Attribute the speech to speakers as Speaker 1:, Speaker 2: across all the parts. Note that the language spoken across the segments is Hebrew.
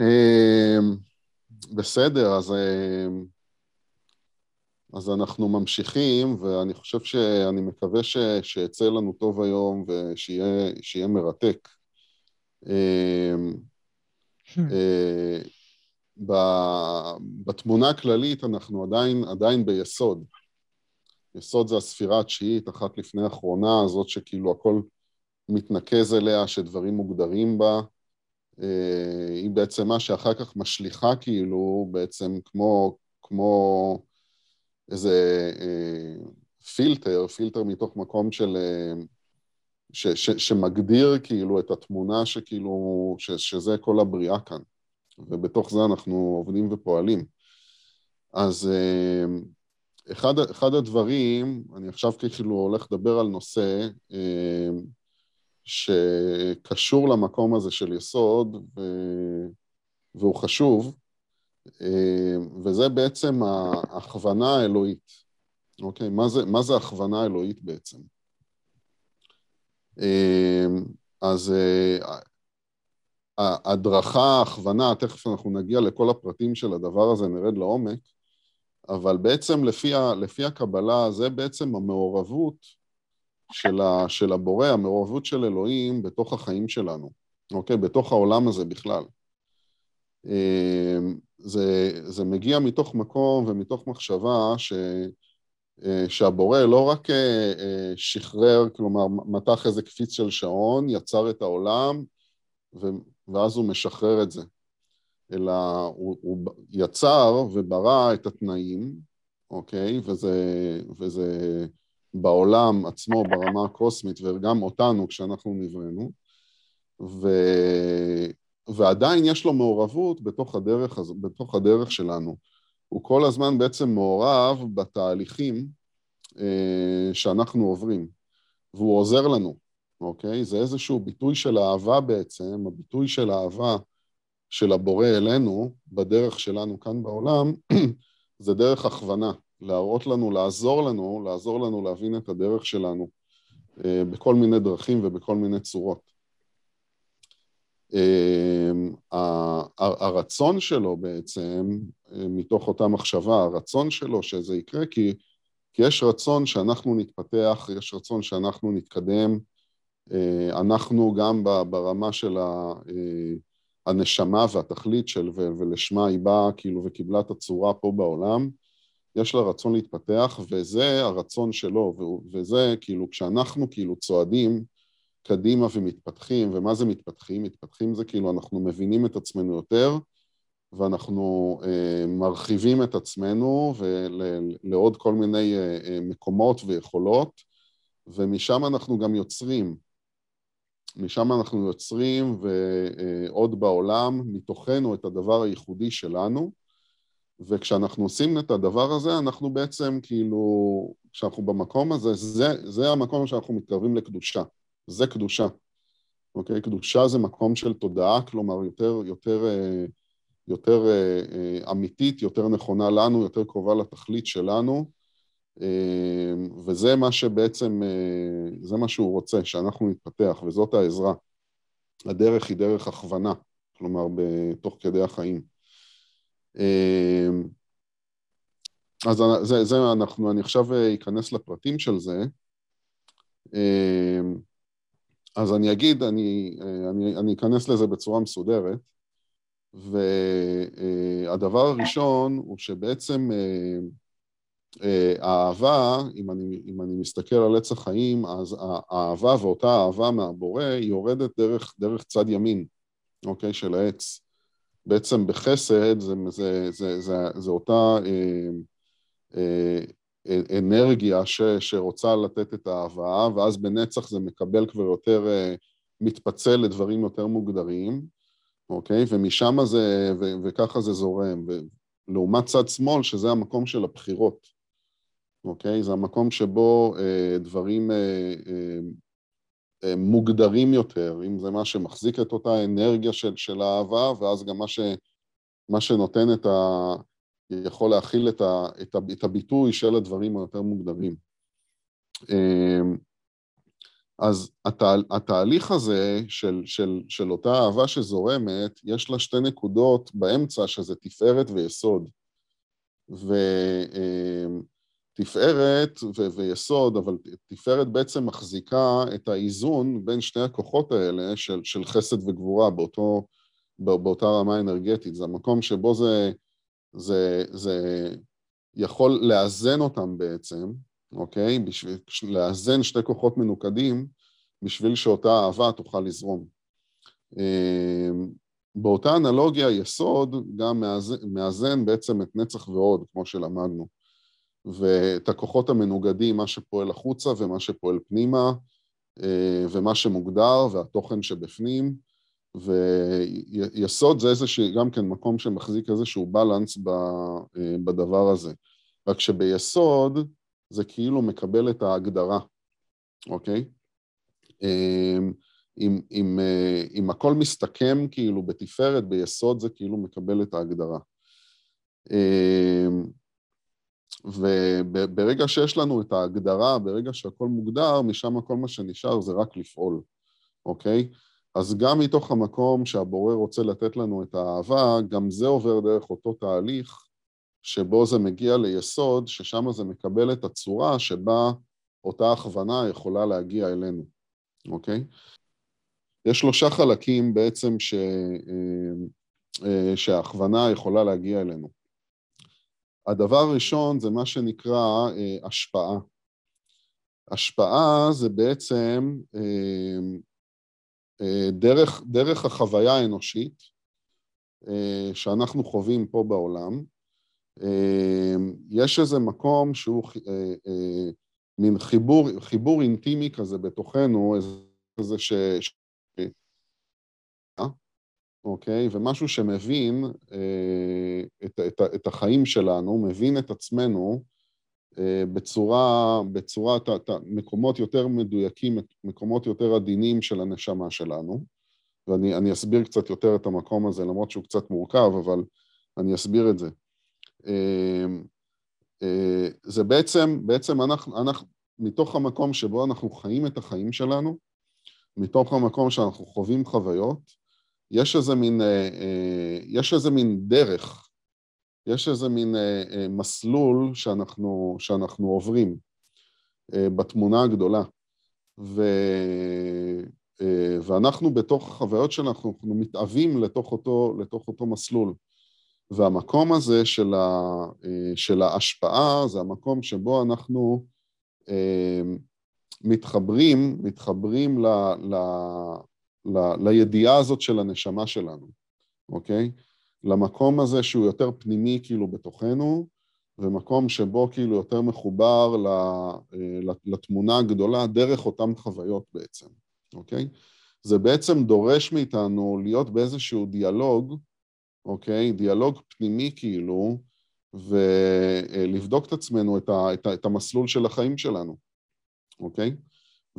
Speaker 1: אמ, בסדר, אז, אמ, אז אנחנו ממשיכים, ואני חושב שאני מקווה ש, שיצא לנו טוב היום ושיהיה מרתק. אמ, hmm. אה, בתמונה הכללית אנחנו עדיין, עדיין ביסוד. יסוד זה הספירה התשיעית, אחת לפני האחרונה, זאת שכאילו הכל מתנקז אליה, שדברים מוגדרים בה. אה, היא בעצם מה שאחר כך משליכה כאילו, בעצם כמו, כמו איזה אה, פילטר, פילטר מתוך מקום של... אה, ש, ש, שמגדיר כאילו את התמונה שכאילו, ש, שזה כל הבריאה כאן. ובתוך זה אנחנו עובדים ופועלים. אז אחד, אחד הדברים, אני עכשיו כאילו הולך לדבר על נושא שקשור למקום הזה של יסוד, ו... והוא חשוב, וזה בעצם ההכוונה האלוהית. אוקיי? מה זה, מה זה הכוונה אלוהית בעצם? אז ההדרכה, ההכוונה, תכף אנחנו נגיע לכל הפרטים של הדבר הזה, נרד לעומק, אבל בעצם לפי, לפי הקבלה זה בעצם המעורבות של, ה, של הבורא, המעורבות של אלוהים בתוך החיים שלנו, אוקיי? בתוך העולם הזה בכלל. אמ, זה, זה מגיע מתוך מקום ומתוך מחשבה ש, אה, שהבורא לא רק אה, אה, שחרר, כלומר, מתח איזה קפיץ של שעון, יצר את העולם, ו, ואז הוא משחרר את זה, אלא הוא, הוא יצר וברא את התנאים, אוקיי? וזה, וזה בעולם עצמו ברמה הקוסמית וגם אותנו כשאנחנו נבראנו, ו... ועדיין יש לו מעורבות בתוך הדרך, בתוך הדרך שלנו. הוא כל הזמן בעצם מעורב בתהליכים אה, שאנחנו עוברים, והוא עוזר לנו, אוקיי? זה איזשהו ביטוי של אהבה בעצם, הביטוי של אהבה של הבורא אלינו, בדרך שלנו כאן בעולם, זה דרך הכוונה. להראות לנו, לעזור לנו, לעזור לנו להבין את הדרך שלנו אה, בכל מיני דרכים ובכל מיני צורות. אה, הרצון שלו בעצם, אה, מתוך אותה מחשבה, הרצון שלו שזה יקרה, כי, כי יש רצון שאנחנו נתפתח, יש רצון שאנחנו נתקדם, אנחנו גם ברמה של הנשמה והתכלית של ולשמה היא באה כאילו וקיבלה את הצורה פה בעולם, יש לה רצון להתפתח, וזה הרצון שלו, וזה כאילו, כשאנחנו כאילו צועדים קדימה ומתפתחים, ומה זה מתפתחים? מתפתחים זה כאילו אנחנו מבינים את עצמנו יותר, ואנחנו אה, מרחיבים את עצמנו לעוד כל מיני אה, אה, מקומות ויכולות, ומשם אנחנו גם יוצרים. משם אנחנו יוצרים ועוד אה, בעולם, מתוכנו את הדבר הייחודי שלנו, וכשאנחנו עושים את הדבר הזה, אנחנו בעצם כאילו, כשאנחנו במקום הזה, זה, זה המקום שאנחנו מתקרבים לקדושה. זה קדושה. אוקיי? קדושה זה מקום של תודעה, כלומר יותר, יותר, אה, יותר אה, אה, אמיתית, יותר נכונה לנו, יותר קרובה לתכלית שלנו, וזה מה שבעצם, זה מה שהוא רוצה, שאנחנו נתפתח, וזאת העזרה. הדרך היא דרך הכוונה, כלומר, תוך כדי החיים. אמ, אז זה, זה אנחנו, אני עכשיו אה, אכנס לפרטים של זה. אמ, אז אני אגיד, אני, אה, אני, אני אכנס לזה בצורה מסודרת, והדבר הראשון הוא שבעצם האהבה, אם אני, אם אני מסתכל על עץ החיים, אז האהבה ואותה אהבה מהבורא יורדת דרך, דרך צד ימין, אוקיי, של העץ. בעצם בחסד זה, זה, זה, זה, זה אותה אה, אה, אה, אנרגיה ש, שרוצה לתת את האהבה, ואז בנצח זה מקבל כבר יותר, אה, מתפצל לדברים יותר מוגדרים, אוקיי? ומשם זה, ו, וככה זה זורם. ולעומת צד שמאל, שזה המקום של הבחירות, אוקיי? זה המקום שבו אה, דברים אה, אה, מוגדרים יותר, אם זה מה שמחזיק את אותה אנרגיה של, של האהבה, ואז גם מה, ש, מה שנותן את ה... יכול להכיל את, ה, את, ה, את הביטוי של הדברים היותר מוגדרים. אמ, אז התה, התהליך הזה של, של, של אותה אהבה שזורמת, יש לה שתי נקודות באמצע, שזה תפארת ויסוד. ותפארת ו, ויסוד, אבל תפארת בעצם מחזיקה את האיזון בין שני הכוחות האלה של, של חסד וגבורה באותו, באותה רמה אנרגטית. זה המקום שבו זה, זה, זה יכול לאזן אותם בעצם, אוקיי? בשביל לאזן שתי כוחות מנוקדים, בשביל שאותה אהבה תוכל לזרום. אמ, באותה אנלוגיה, יסוד גם מאזן, מאזן בעצם את נצח ועוד, כמו שלמדנו. ואת הכוחות המנוגדים, מה שפועל החוצה ומה שפועל פנימה, אה, ומה שמוגדר והתוכן שבפנים, ויסוד זה איזשהו, גם כן מקום שמחזיק איזשהו בלנס אה, בדבר הזה. רק שביסוד זה כאילו מקבל את ההגדרה, אוקיי? אמ, אם, אם, אה, אם הכל מסתכם כאילו בתפארת, ביסוד זה כאילו מקבל את ההגדרה. וברגע שיש לנו את ההגדרה, ברגע שהכל מוגדר, משם כל מה שנשאר זה רק לפעול, אוקיי? אז גם מתוך המקום שהבורא רוצה לתת לנו את האהבה, גם זה עובר דרך אותו תהליך שבו זה מגיע ליסוד, ששם זה מקבל את הצורה שבה אותה הכוונה יכולה להגיע אלינו, אוקיי? יש שלושה חלקים בעצם ש... אה, אה, שההכוונה יכולה להגיע אלינו. הדבר הראשון זה מה שנקרא אה, השפעה. השפעה זה בעצם דרך, דרך החוויה האנושית שאנחנו חווים פה בעולם, אמ, יש איזה מקום שהוא אה, אה, מין חיבור, חיבור אינטימי כזה בתוכנו, איזה ש... אוקיי? ומשהו שמבין אה, את, את, את החיים שלנו, מבין את עצמנו בצורה, בצורה, את מקומות יותר מדויקים, מקומות יותר עדינים של הנשמה שלנו, ואני אסביר קצת יותר את המקום הזה, למרות שהוא קצת מורכב, אבל אני אסביר את זה. אמ, אה, זה בעצם, בעצם אנחנו, אנחנו, מתוך המקום שבו אנחנו חיים את החיים שלנו, מתוך המקום שאנחנו חווים חוויות, יש איזה מין, אה, אה, יש איזה מין דרך, יש איזה מין מסלול שאנחנו, שאנחנו עוברים בתמונה הגדולה. ו, ואנחנו בתוך החוויות שלנו, אנחנו מתאווים לתוך אותו, לתוך אותו מסלול. והמקום הזה של, ה, אה, של ההשפעה זה המקום שבו אנחנו אה, מתחברים, מתחברים ל, ל, ל, לידיעה הזאת של הנשמה שלנו, אוקיי? למקום הזה שהוא יותר פנימי כאילו בתוכנו, ומקום שבו כאילו יותר מחובר אה, לתמונה הגדולה דרך אותן חוויות בעצם, אוקיי? זה בעצם דורש מאיתנו להיות באיזשהו דיאלוג אוקיי? דיאלוג פנימי כאילו, ולבדוק את עצמנו, את, ה, את, ה, את המסלול של החיים שלנו, אוקיי?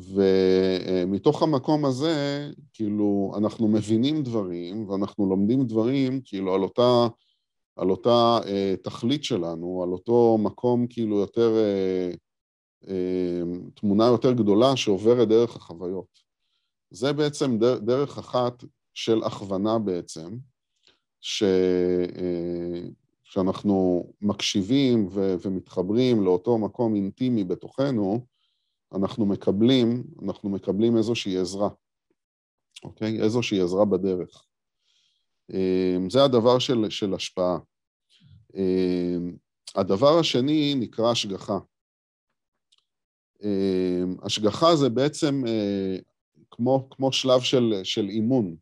Speaker 1: ומתוך המקום הזה, כאילו, אנחנו מבינים דברים, ואנחנו לומדים דברים, כאילו, על אותה, על אותה אה, תכלית שלנו, על אותו מקום, כאילו, יותר, אה, אה, תמונה יותר גדולה שעוברת דרך החוויות. זה בעצם דרך אחת של הכוונה בעצם, ש... אה, שאנחנו מקשיבים ו... ומתחברים לאותו מקום אינטימי בתוכנו, אנחנו מקבלים, אנחנו מקבלים איזושהי עזרה, אוקיי? איזושהי עזרה בדרך. אה, זה הדבר של, של השפעה. אה, הדבר השני נקרא השגחה. השגחה זה בעצם כמו, כמו שלב של, של אימון.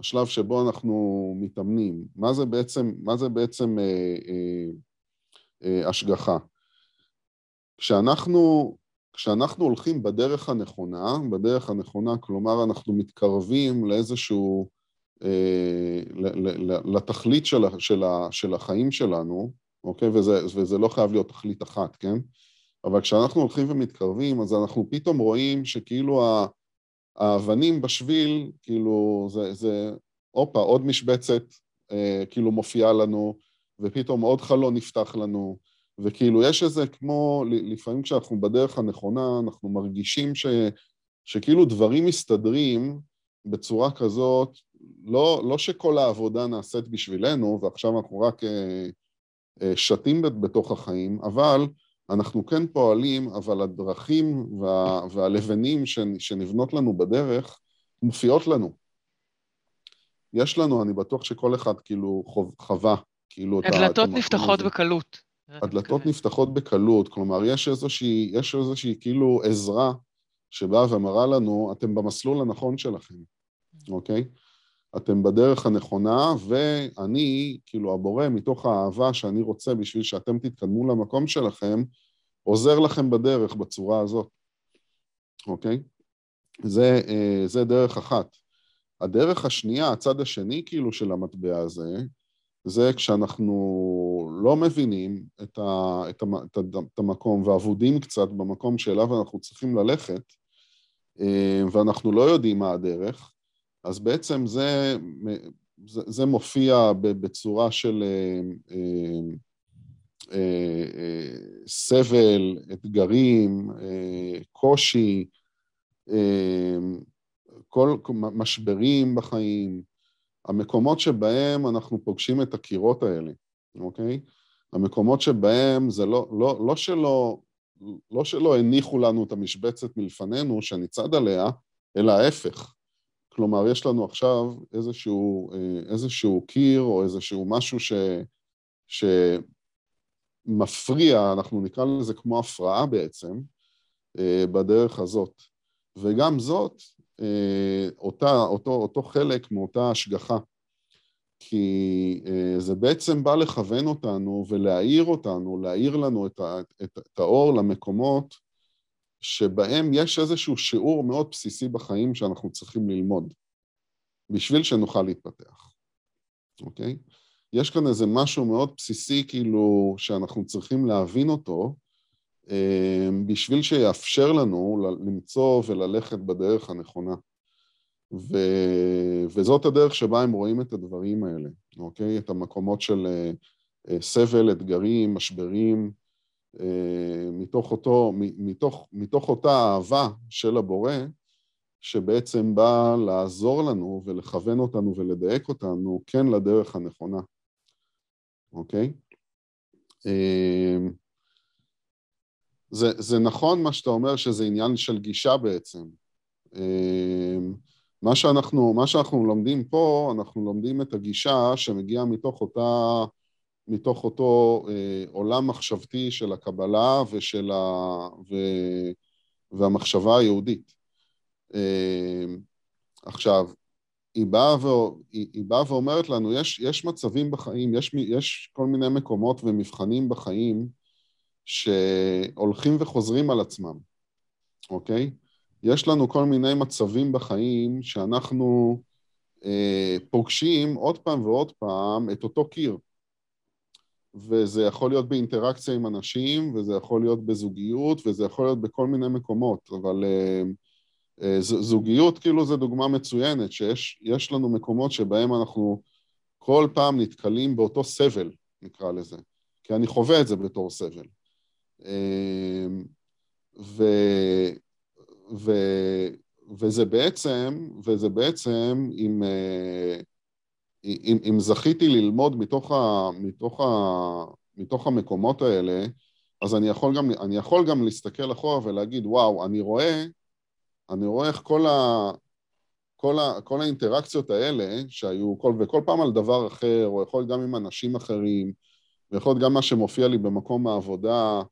Speaker 1: השלב שבו אנחנו מתאמנים. מה זה בעצם, מה זה בעצם אה, אה, אה, השגחה? כשאנחנו, כשאנחנו הולכים בדרך הנכונה, בדרך הנכונה, כלומר אנחנו מתקרבים לאיזשהו, אה, לתכלית של, של, של החיים שלנו, אוקיי? וזה, וזה לא חייב להיות תכלית אחת, כן? אבל כשאנחנו הולכים ומתקרבים, אז אנחנו פתאום רואים שכאילו. האבנים בשביל, כאילו, זה, זה, הופה, עוד משבצת אה, כאילו מופיעה לנו, ופתאום עוד חלון נפתח לנו, וכאילו יש איזה כמו, לפעמים כשאנחנו בדרך הנכונה, אנחנו מרגישים ש, שכאילו דברים מסתדרים בצורה כזאת, לא, לא שכל העבודה נעשית בשבילנו, ועכשיו אנחנו רק אה, אה, שתים בתוך החיים, אבל אנחנו כן פועלים, אבל הדרכים וה, והלבנים שנבנות לנו בדרך מופיעות לנו. יש לנו, אני בטוח שכל אחד כאילו חווה, כאילו...
Speaker 2: הדלתות נפתחות בקלות.
Speaker 1: הדלתות נפתחות בקלות, כלומר, יש איזושהי, יש איזושהי כאילו עזרה שבאה ואמרה לנו, אתם במסלול הנכון שלכם, mm. אוקיי? אתם בדרך הנכונה, ואני, כאילו הבורא, מתוך האהבה שאני רוצה בשביל שאתם תתקדמו למקום שלכם, עוזר לכם בדרך בצורה הזאת, אוקיי? זה, אה, זה דרך אחת. הדרך השנייה, הצד השני כאילו של המטבע הזה, זה כשאנחנו לא מבינים את, ה, את, ה, את, את המקום ואבודים קצת במקום שאליו אנחנו צריכים ללכת, אה, ואנחנו לא יודעים מה הדרך, אז בעצם זה, זה, זה מופיע בצורה של אה, אה, סבל, אתגרים, קושי, כל משברים בחיים, המקומות שבהם אנחנו פוגשים את הקירות האלה, אוקיי? המקומות שבהם זה לא, לא, לא שלא, לא שלא הניחו לנו את המשבצת מלפנינו שנצעד עליה, אלא ההפך. כלומר, יש לנו עכשיו איזשהו, אה, איזשהו קיר או איזשהו משהו ש, שמפריע, אנחנו נקרא לזה כמו הפרעה בעצם, אה, בדרך הזאת. וגם זאת אותה, אותו, אותו חלק מאותה השגחה. כי אה, זה בעצם בא לכוון אותנו ולהאיר אותנו, להאיר לנו את, ה, את, את האור למקומות שבהם יש איזשהו שיעור מאוד בסיסי בחיים שאנחנו צריכים ללמוד בשביל שנוכל להתפתח, אוקיי? יש כאן איזה משהו מאוד בסיסי כאילו שאנחנו צריכים להבין אותו, בשביל שיאפשר לנו למצוא וללכת בדרך הנכונה. ו... וזאת הדרך שבה הם רואים את הדברים האלה, אוקיי? את המקומות של אה, אה, סבל, אתגרים, משברים, אה, מתוך, אותו, מתוך, מתוך אותה אהבה של הבורא, שבעצם בא לעזור לנו ולכוון אותנו ולדייק אותנו כן לדרך הנכונה, אוקיי? זה, זה נכון מה שאתה אומר שזה עניין של גישה בעצם. אמ, מה שאנחנו, מה שאנחנו לומדים פה, אנחנו לומדים את הגישה שמגיעה מתוך אותה, מתוך אותו אה, עולם מחשבתי של הקבלה ושל ה, ו, והמחשבה היהודית. אה, עכשיו, היא באה, ו, היא, היא באה ואומרת לנו, יש, יש מצבים בחיים, יש, יש כל מיני מקומות ומבחנים בחיים שהולכים וחוזרים על עצמם, אוקיי? יש לנו כל מיני מצבים בחיים שאנחנו אה, פוגשים עוד פעם ועוד פעם את אותו קיר. וזה יכול להיות באינטראקציה עם אנשים, וזה יכול להיות בזוגיות, וזה יכול להיות בכל מיני מקומות, אבל אה, אה, זוגיות כאילו זו דוגמה מצוינת, שיש לנו מקומות שבהם אנחנו כל פעם נתקלים באותו סבל, נקרא לזה, כי אני חווה את זה בתור סבל. אמ, ו, ו, וזה בעצם, וזה בעצם, אם, אה, אם, אם זכיתי ללמוד מתוך, ה, מתוך, ה, מתוך המקומות האלה, אז אני יכול, גם, אני יכול גם להסתכל אחורה ולהגיד, וואו, אני רואה, אני רואה איך כל, ה, כל, ה, כל האינטראקציות האלה שהיו, כל, וכל פעם על דבר אחר, או יכול להיות גם עם אנשים אחרים, ויכול להיות גם מה שמופיע לי במקום העבודה,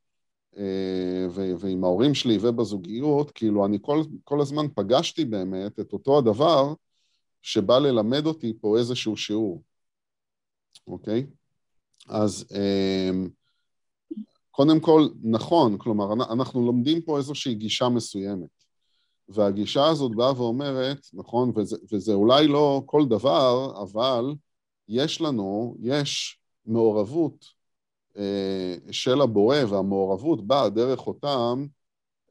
Speaker 1: אה, ועם ההורים שלי ובזוגיות, כאילו אני כל, כל הזמן פגשתי באמת את אותו הדבר שבא ללמד אותי פה איזשהו שיעור, אוקיי? אז אמ, קודם כל, נכון, כלומר, אנחנו לומדים פה איזושהי גישה מסוימת. והגישה הזאת באה ואומרת, נכון, וזה, וזה אולי לא כל דבר, אבל יש לנו, יש מעורבות של הבורא והמעורבות באה דרך אותם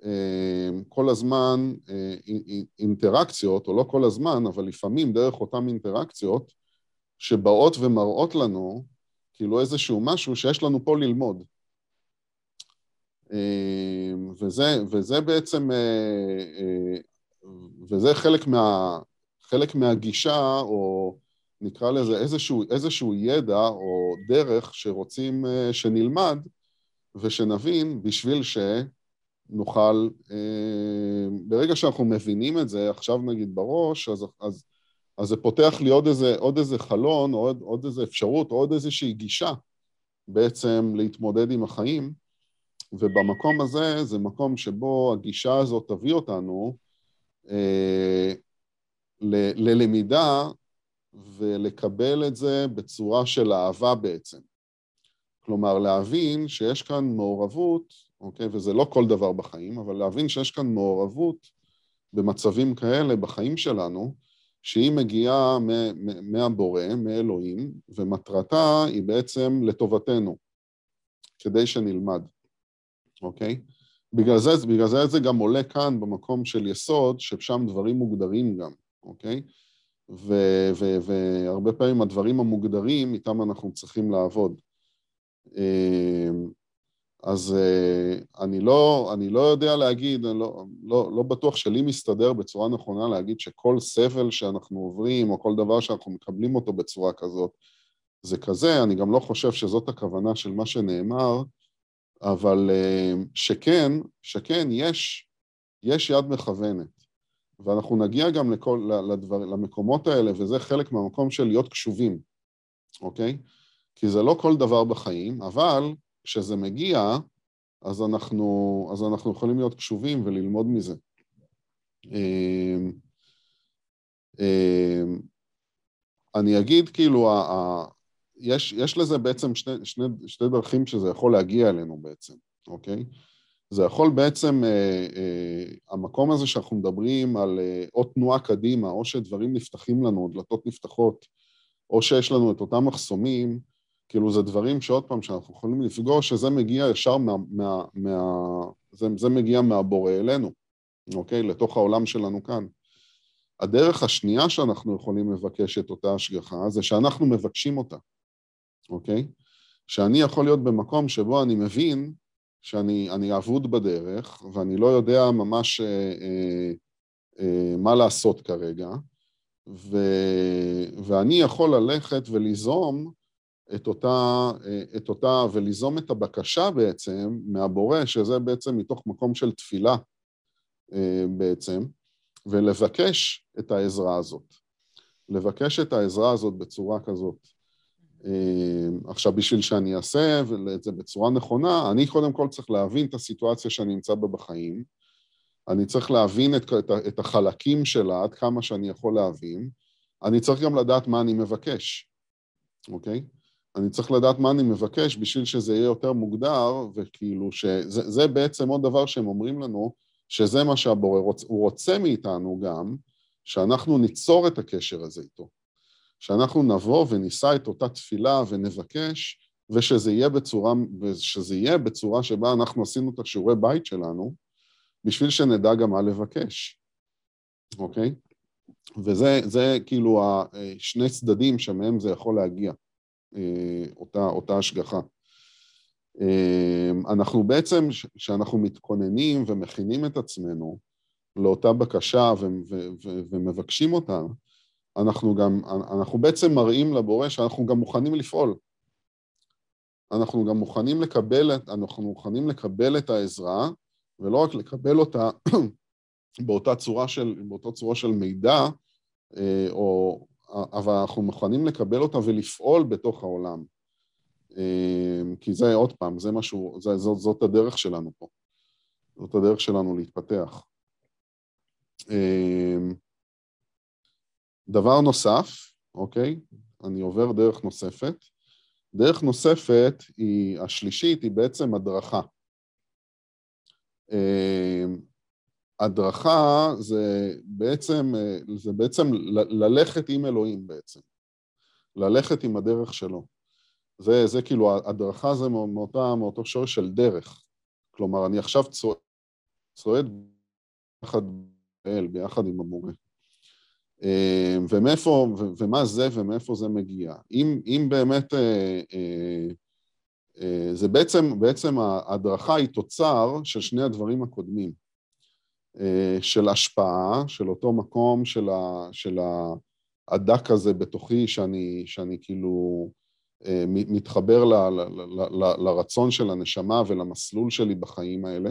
Speaker 1: אה, כל הזמן אה, אינטראקציות, או לא כל הזמן, אבל לפעמים דרך אותם אינטראקציות, שבאות ומראות לנו כאילו איזשהו משהו שיש לנו פה ללמוד. וזה, וזה בעצם וזה חלק, מה, חלק מהגישה, או נקרא לזה איזשהו, איזשהו ידע או דרך שרוצים אה, שנלמד ושנבין בשביל שנוכל, אה, ברגע שאנחנו מבינים את זה עכשיו נגיד בראש, אז, אז, אז זה פותח לי עוד איזה, עוד איזה חלון, עוד, עוד איזה אפשרות, עוד איזושהי גישה בעצם להתמודד עם החיים, ובמקום הזה זה מקום שבו הגישה הזאת תביא אותנו אה, ל, ללמידה ולקבל את זה בצורה של אהבה בעצם. כלומר, להבין שיש כאן מעורבות, אוקיי, וזה לא כל דבר בחיים, אבל להבין שיש כאן מעורבות במצבים כאלה בחיים שלנו, שהיא מגיעה מהבורא, מאלוהים, ומטרתה היא בעצם לטובתנו, כדי שנלמד, אוקיי? בגלל זה, בגלל זה זה גם עולה כאן במקום של יסוד, ששם דברים מוגדרים גם, אוקיי? והרבה פעמים הדברים המוגדרים, איתם אנחנו צריכים לעבוד. אמ, אז אה, אני לא, אני לא יודע להגיד, אני לא, לא, לא בטוח שלי מסתדר בצורה נכונה להגיד שכל סבל שאנחנו עוברים, או כל דבר שאנחנו מקבלים אותו בצורה כזאת, זה כזה, אני גם לא חושב שזאת הכוונה של מה שנאמר, אבל אה, שכן, שכן, יש, יש יד מכוונת. ואנחנו נגיע גם לכל, לדבר, למקומות האלה, וזה חלק מהמקום של להיות קשובים, אוקיי? כי זה לא כל דבר בחיים, אבל כשזה מגיע, אז אנחנו, אז אנחנו יכולים להיות קשובים וללמוד מזה. אמ, אמ, אני אגיד כאילו, יש, יש לזה בעצם שני, שני, שתי דרכים שזה יכול להגיע אלינו בעצם, אוקיי? זה יכול בעצם, אה, אה, המקום הזה שאנחנו מדברים על אה, או תנועה קדימה, או שדברים נפתחים לנו, דלתות נפתחות, או שיש לנו את אותם מחסומים, כאילו זה דברים שעוד פעם, שאנחנו יכולים לפגוש, שזה מגיע ישר מה... מה, מה זה, זה מגיע מהבורא אלינו, אוקיי? לתוך העולם שלנו כאן. הדרך השנייה שאנחנו יכולים לבקש את אותה השגחה, זה שאנחנו מבקשים אותה, אוקיי? שאני יכול להיות במקום שבו אני מבין שאני אבוד בדרך, ואני לא יודע ממש אה, אה, אה, מה לעשות כרגע, ו, ואני יכול ללכת וליזום את אותה, אה, את אותה, וליזום את הבקשה בעצם מהבורא, שזה בעצם מתוך מקום של תפילה אה, בעצם, ולבקש את העזרה הזאת. לבקש את העזרה הזאת בצורה כזאת. אה, עכשיו, בשביל שאני אעשה את זה בצורה נכונה, אני קודם כל צריך להבין את הסיטואציה שאני נמצא בה בחיים, אני צריך להבין את, את, את החלקים שלה עד כמה שאני יכול להבין, אני צריך גם לדעת מה אני מבקש, אוקיי? אני צריך לדעת מה אני מבקש בשביל שזה יהיה יותר מוגדר, וכאילו שזה בעצם עוד דבר שהם אומרים לנו, שזה מה שהבורא רוצה, הוא רוצה מאיתנו גם, שאנחנו ניצור את הקשר הזה איתו. שאנחנו נבוא ונישא את אותה תפילה ונבקש, ושזה יהיה בצורה, ושזה יהיה בצורה שבה אנחנו עשינו את השיעורי בית שלנו, בשביל שנדע גם מה לבקש, אוקיי? וזה זה כאילו השני צדדים שמהם זה יכול להגיע, אה, אותה, אותה השגחה. אה, אנחנו בעצם, כשאנחנו מתכוננים ומכינים את עצמנו לאותה בקשה ומבקשים אותה, אנחנו גם, אנחנו בעצם מראים לבורא שאנחנו גם מוכנים לפעול. אנחנו גם מוכנים לקבל, אנחנו מוכנים לקבל את העזרה, ולא רק לקבל אותה באותה צורה של, באותה צורה של מידע, אה, או, אבל אנחנו מוכנים לקבל אותה ולפעול בתוך העולם. אה, כי זה, עוד פעם, זה משהו, זה, זאת, זאת הדרך שלנו פה. זאת הדרך שלנו להתפתח. דבר נוסף, אוקיי? אני עובר דרך נוספת. דרך נוספת היא, השלישית, היא בעצם הדרכה. אה, הדרכה זה בעצם, זה בעצם ללכת עם אלוהים בעצם. ללכת עם הדרך שלו. זה, זה כאילו, הדרכה זה מאותה, מאותו שורש של דרך. כלומר, אני עכשיו צועד ביחד ביחד עם המורה. אה, ומאיפה, ומה זה ומאיפה זה מגיע. אם, אם באמת, אה, אה, זה בעצם, בעצם ההדרכה היא תוצר של שני הדברים הקודמים. של השפעה, של אותו מקום של, ה, של הדק הזה בתוכי, שאני, שאני כאילו מתחבר ל, ל, ל, ל, לרצון של הנשמה ולמסלול שלי בחיים האלה,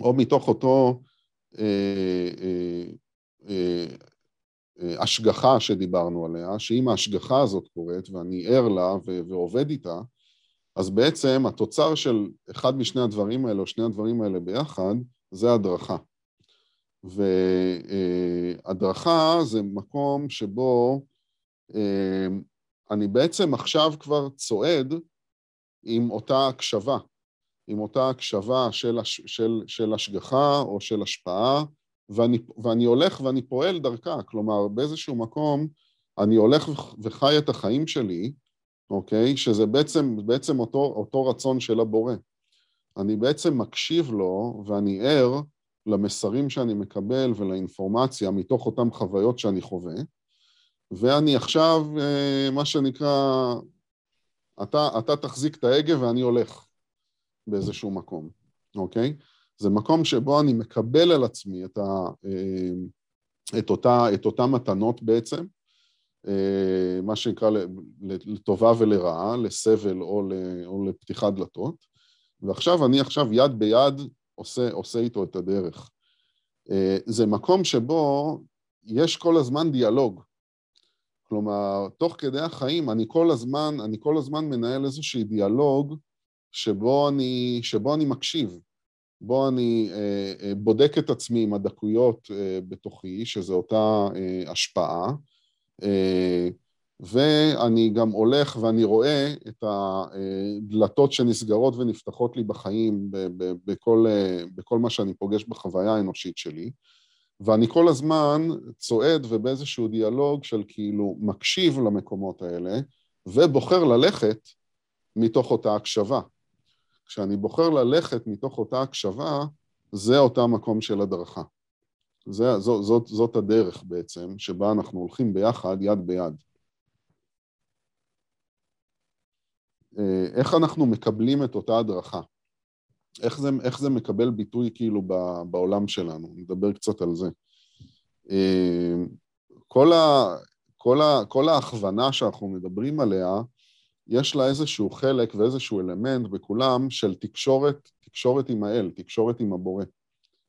Speaker 1: או מתוך אותו השגחה שדיברנו עליה, שאם ההשגחה הזאת קורית ואני ער לה ו- ועובד איתה, אז בעצם התוצר של אחד משני הדברים האלה, או שני הדברים האלה ביחד, זה הדרכה. והדרכה זה מקום שבו אה, אני בעצם עכשיו כבר צועד עם אותה הקשבה, עם אותה הקשבה של, של, של השגחה או של השפעה, ואני, ואני הולך ואני פועל דרכה, כלומר באיזשהו מקום אני הולך וחי את החיים שלי, אוקיי? שזה בעצם, בעצם אותו, אותו רצון של הבורא. אני בעצם מקשיב לו ואני ער למסרים שאני מקבל ולאינפורמציה מתוך אותן חוויות שאני חווה, ואני עכשיו, אה, מה שנקרא, אתה, אתה תחזיק את ההגה ואני הולך באיזשהו מקום, אוקיי? זה מקום שבו אני מקבל על עצמי את, ה, אה, את, אותה, את אותה מתנות בעצם, אה, מה שנקרא לטובה ולרעה, לסבל או, או לפתיחת דלתות, ועכשיו אני עכשיו יד ביד עושה, עושה איתו את הדרך. אה, זה מקום שבו יש כל הזמן דיאלוג. כלומר, תוך כדי החיים אני כל הזמן, אני כל הזמן מנהל איזשהו דיאלוג שבו אני, שבו אני מקשיב, בו אני אה, אה, בודק את עצמי עם הדקויות אה, בתוכי, שזו אותה השפעה, ואני גם הולך ואני רואה את הדלתות שנסגרות ונפתחות לי בחיים בכל, בכל מה שאני פוגש בחוויה האנושית שלי, ואני כל הזמן צועד ובאיזשהו דיאלוג של כאילו מקשיב למקומות האלה ובוחר ללכת מתוך אותה הקשבה. כשאני בוחר ללכת מתוך אותה הקשבה, זה אותה מקום של הדרכה. זה, זאת, זאת, זאת הדרך בעצם, שבה אנחנו הולכים ביחד, יד ביד. אה, איך אנחנו מקבלים את אותה הדרכה? איך זה, איך זה מקבל ביטוי כאילו בעולם שלנו? נדבר קצת על זה. אה, כל, ה, כל, ה, כל ההכוונה שאנחנו מדברים עליה, יש לה איזשהו חלק ואיזשהו אלמנט בכולם של תקשורת, תקשורת עם האל, תקשורת עם הבורא,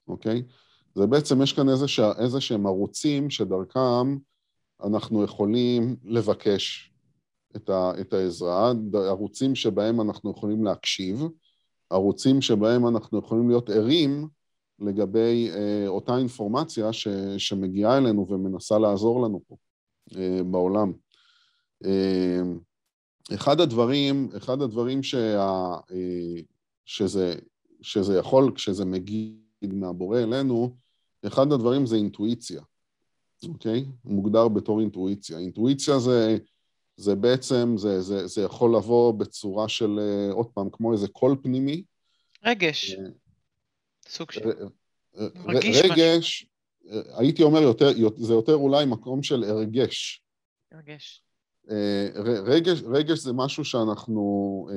Speaker 1: אוקיי? זה בעצם, יש כאן איזה, איזה שהם ערוצים שדרכם אנחנו יכולים לבקש את, ה, את העזרה, ערוצים שבהם אנחנו יכולים להקשיב, ערוצים שבהם אנחנו יכולים להיות ערים לגבי אה, אותה אינפורמציה ש, שמגיעה אלינו ומנסה לעזור לנו פה אה, בעולם. אה, אחד הדברים, אחד הדברים שה, אה, שזה, שזה יכול, כשזה מגיע מהבורא אלינו, אחד הדברים זה אינטואיציה, אוקיי? מוגדר בתור אינטואיציה. אינטואיציה זה זה בעצם, זה, זה, זה יכול לבוא בצורה של, אה, עוד פעם, כמו איזה קול פנימי.
Speaker 2: רגש. אה, סוג של...
Speaker 1: רגש, משהו. הייתי אומר, יותר, זה יותר אולי מקום של הרגש.
Speaker 2: הרגש.
Speaker 1: רגש, רגש זה משהו שאנחנו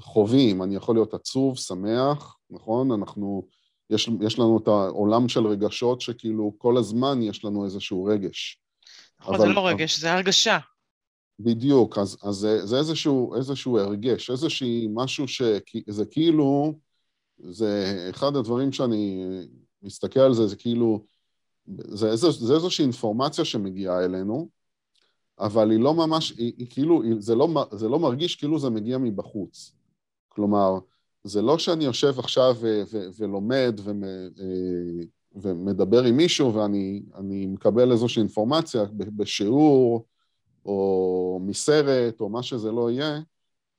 Speaker 1: חווים, אני יכול להיות עצוב, שמח, נכון? אנחנו, יש, יש לנו את העולם של רגשות שכאילו כל הזמן יש לנו איזשהו רגש.
Speaker 2: נכון, אבל, זה לא רגש, זה הרגשה.
Speaker 1: בדיוק, אז, אז זה, זה איזשהו, איזשהו הרגש, איזשהי משהו שזה כאילו, זה אחד הדברים שאני מסתכל על זה, זה כאילו, זה, איזו, זה איזושהי אינפורמציה שמגיעה אלינו, אבל היא לא ממש, היא, היא כאילו, היא, זה, לא, זה לא מרגיש כאילו זה מגיע מבחוץ. כלומר, זה לא שאני יושב עכשיו ו, ו, ולומד ו, אה, ומדבר עם מישהו ואני מקבל איזושהי אינפורמציה בשיעור, או מסרט, או מה שזה לא יהיה,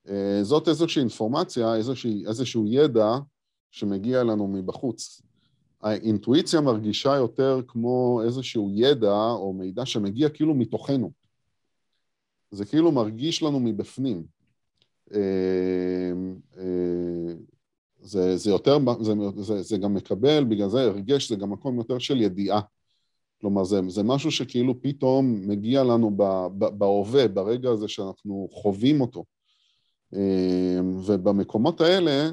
Speaker 1: אה, זאת איזושהי אינפורמציה, איזושהי, איזשהו ידע שמגיע אלינו מבחוץ. האינטואיציה מרגישה יותר כמו איזשהו ידע או מידע שמגיע כאילו מתוכנו. זה כאילו מרגיש לנו מבפנים. אה, אה, זה, זה יותר, זה, זה, זה גם מקבל, בגלל זה הרגש, זה גם מקום יותר של ידיעה. כלומר, זה, זה משהו שכאילו פתאום מגיע לנו בהווה, ברגע הזה שאנחנו חווים אותו. אמ, ובמקומות האלה,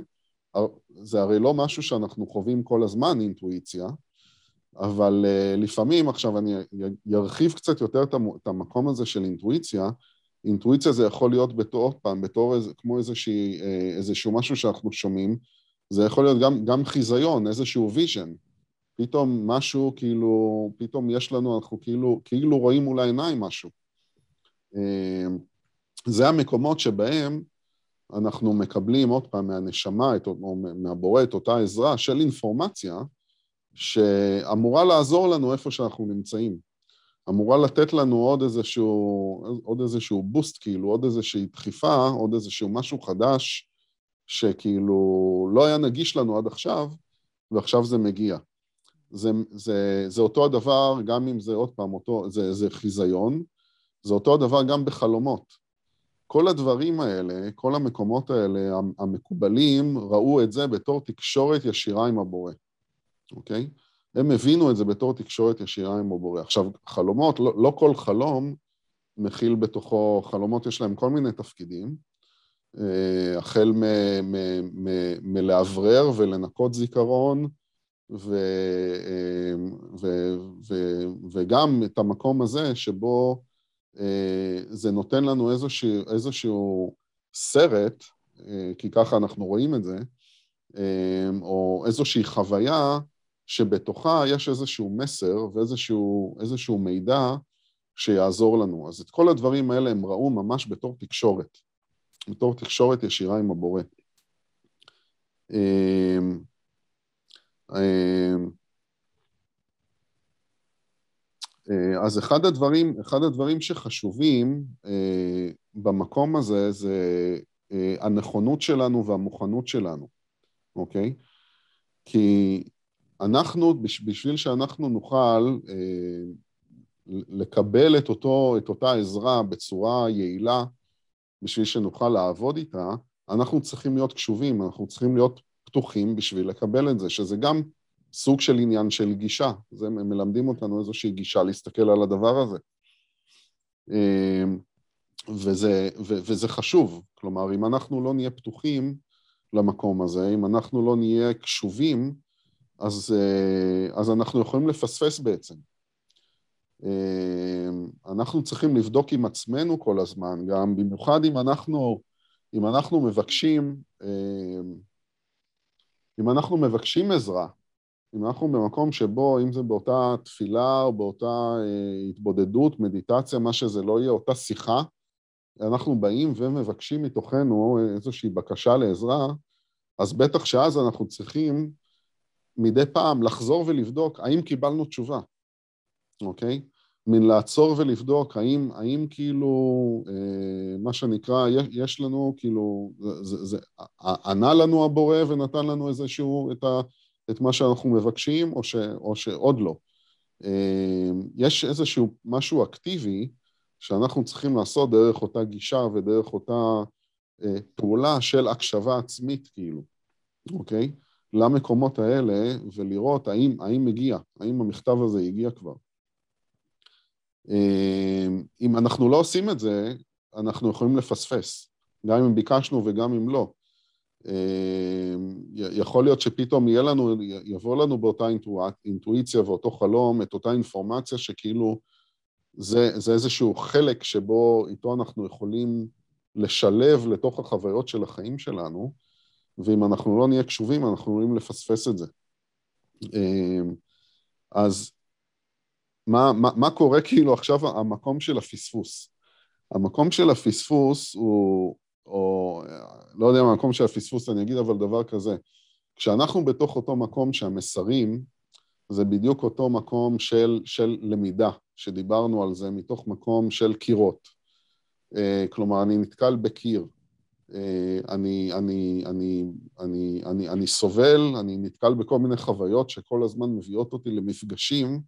Speaker 1: זה הרי לא משהו שאנחנו חווים כל הזמן, אינטואיציה, אבל uh, לפעמים, עכשיו אני ארחיב קצת יותר את המקום הזה של אינטואיציה, אינטואיציה זה יכול להיות בתור, עוד פעם, בתור איזה, כמו איזושהי, אה, איזשהו משהו שאנחנו שומעים, זה יכול להיות גם, גם חיזיון, איזשהו vision. פתאום משהו, כאילו, פתאום יש לנו, אנחנו כאילו, כאילו רואים מול העיניים משהו. אה, זה המקומות שבהם אנחנו מקבלים עוד פעם מהנשמה, את, או מהבורא, את אותה עזרה של אינפורמציה, שאמורה לעזור לנו איפה שאנחנו נמצאים. אמורה לתת לנו עוד איזשהו, עוד איזשהו בוסט, כאילו, עוד איזושהי דחיפה, עוד איזשהו משהו חדש, שכאילו לא היה נגיש לנו עד עכשיו, ועכשיו זה מגיע. זה, זה, זה אותו הדבר, גם אם זה עוד פעם אותו, זה, זה חיזיון, זה אותו הדבר גם בחלומות. כל הדברים האלה, כל המקומות האלה, המקובלים, ראו את זה בתור תקשורת ישירה עם הבורא, אוקיי? הם הבינו את זה בתור תקשורת ישירה עם הבורא. עכשיו, חלומות, לא, לא כל חלום מכיל בתוכו, חלומות יש להם כל מיני תפקידים, אה, החל מלאוורר ולנקות זיכרון, ו, אה, ו, ו, וגם את המקום הזה שבו אה, זה נותן לנו איזשהו, איזשהו סרט, כי ככה אנחנו רואים את זה, או איזושהי חוויה שבתוכה יש איזשהו מסר ואיזשהו מידע שיעזור לנו. אז את כל הדברים האלה הם ראו ממש בתור תקשורת, בתור תקשורת ישירה עם הבורא. אמ, אמ, אה, אז אחד הדברים, אחד הדברים שחשובים אה, במקום הזה זה אה, הנכונות שלנו והמוכנות שלנו, אוקיי? כי אנחנו, בשביל שאנחנו נוכל אה, לקבל את, אותו, את אותה עזרה בצורה יעילה, בשביל שנוכל לעבוד איתה, אנחנו צריכים להיות קשובים, אנחנו צריכים להיות פתוחים בשביל לקבל את זה, שזה גם סוג של עניין של גישה. זה, הם מלמדים אותנו איזושהי גישה להסתכל על הדבר הזה. אה, וזה, ו, וזה חשוב, כלומר, אם אנחנו לא נהיה פתוחים למקום הזה, אם אנחנו לא נהיה קשובים, אז, אה, אז אנחנו יכולים לפספס בעצם. אה, אנחנו צריכים לבדוק עם עצמנו כל הזמן, גם במיוחד אם אנחנו, אם אנחנו מבקשים, אה, אם אנחנו מבקשים עזרה, אם אנחנו במקום שבו, אם זה באותה תפילה או באותה התבודדות, מדיטציה, מה שזה לא יהיה, אותה שיחה, אנחנו באים ומבקשים מתוכנו איזושהי בקשה לעזרה, אז בטח שאז אנחנו צריכים מדי פעם לחזור ולבדוק האם קיבלנו תשובה, אוקיי? מן לעצור ולבדוק האם, האם כאילו, אה, מה שנקרא, יש, יש לנו כאילו, זה, זה, ענה לנו הבורא ונתן לנו איזשהו, את, ה, את מה שאנחנו מבקשים, או, ש, או שעוד לא. אה, יש איזשהו משהו אקטיבי שאנחנו צריכים לעשות דרך אותה גישה ודרך אותה אה, פעולה של הקשבה עצמית, כאילו, אוקיי? למקומות האלה ולראות האם, האם מגיע, האם המכתב הזה הגיע כבר. אמ, אם אנחנו לא עושים את זה, אנחנו יכולים לפספס, גם אם ביקשנו וגם אם לא. אמ, יכול להיות שפתאום יהיה לנו, יבוא לנו באותה אינטואיציה ואותו חלום את אותה אינפורמציה שכאילו זה, זה איזשהו חלק שבו איתו אנחנו יכולים לשלב לתוך החוויות של החיים שלנו, ואם אנחנו לא נהיה קשובים, אנחנו יכולים לפספס את זה. אמ, אז מה, מה, מה קורה כאילו עכשיו המקום של הפספוס? המקום של הפספוס הוא, או לא יודע מה המקום של הפספוס, אני אגיד אבל דבר כזה, כשאנחנו בתוך אותו מקום שהמסרים, זה בדיוק אותו מקום של, של למידה, שדיברנו על זה, מתוך מקום של קירות. אה, כלומר, אני נתקל בקיר, אני, אני, אני, אני, אני, אני סובל, אני נתקל בכל מיני חוויות שכל הזמן מביאות אותי למפגשים,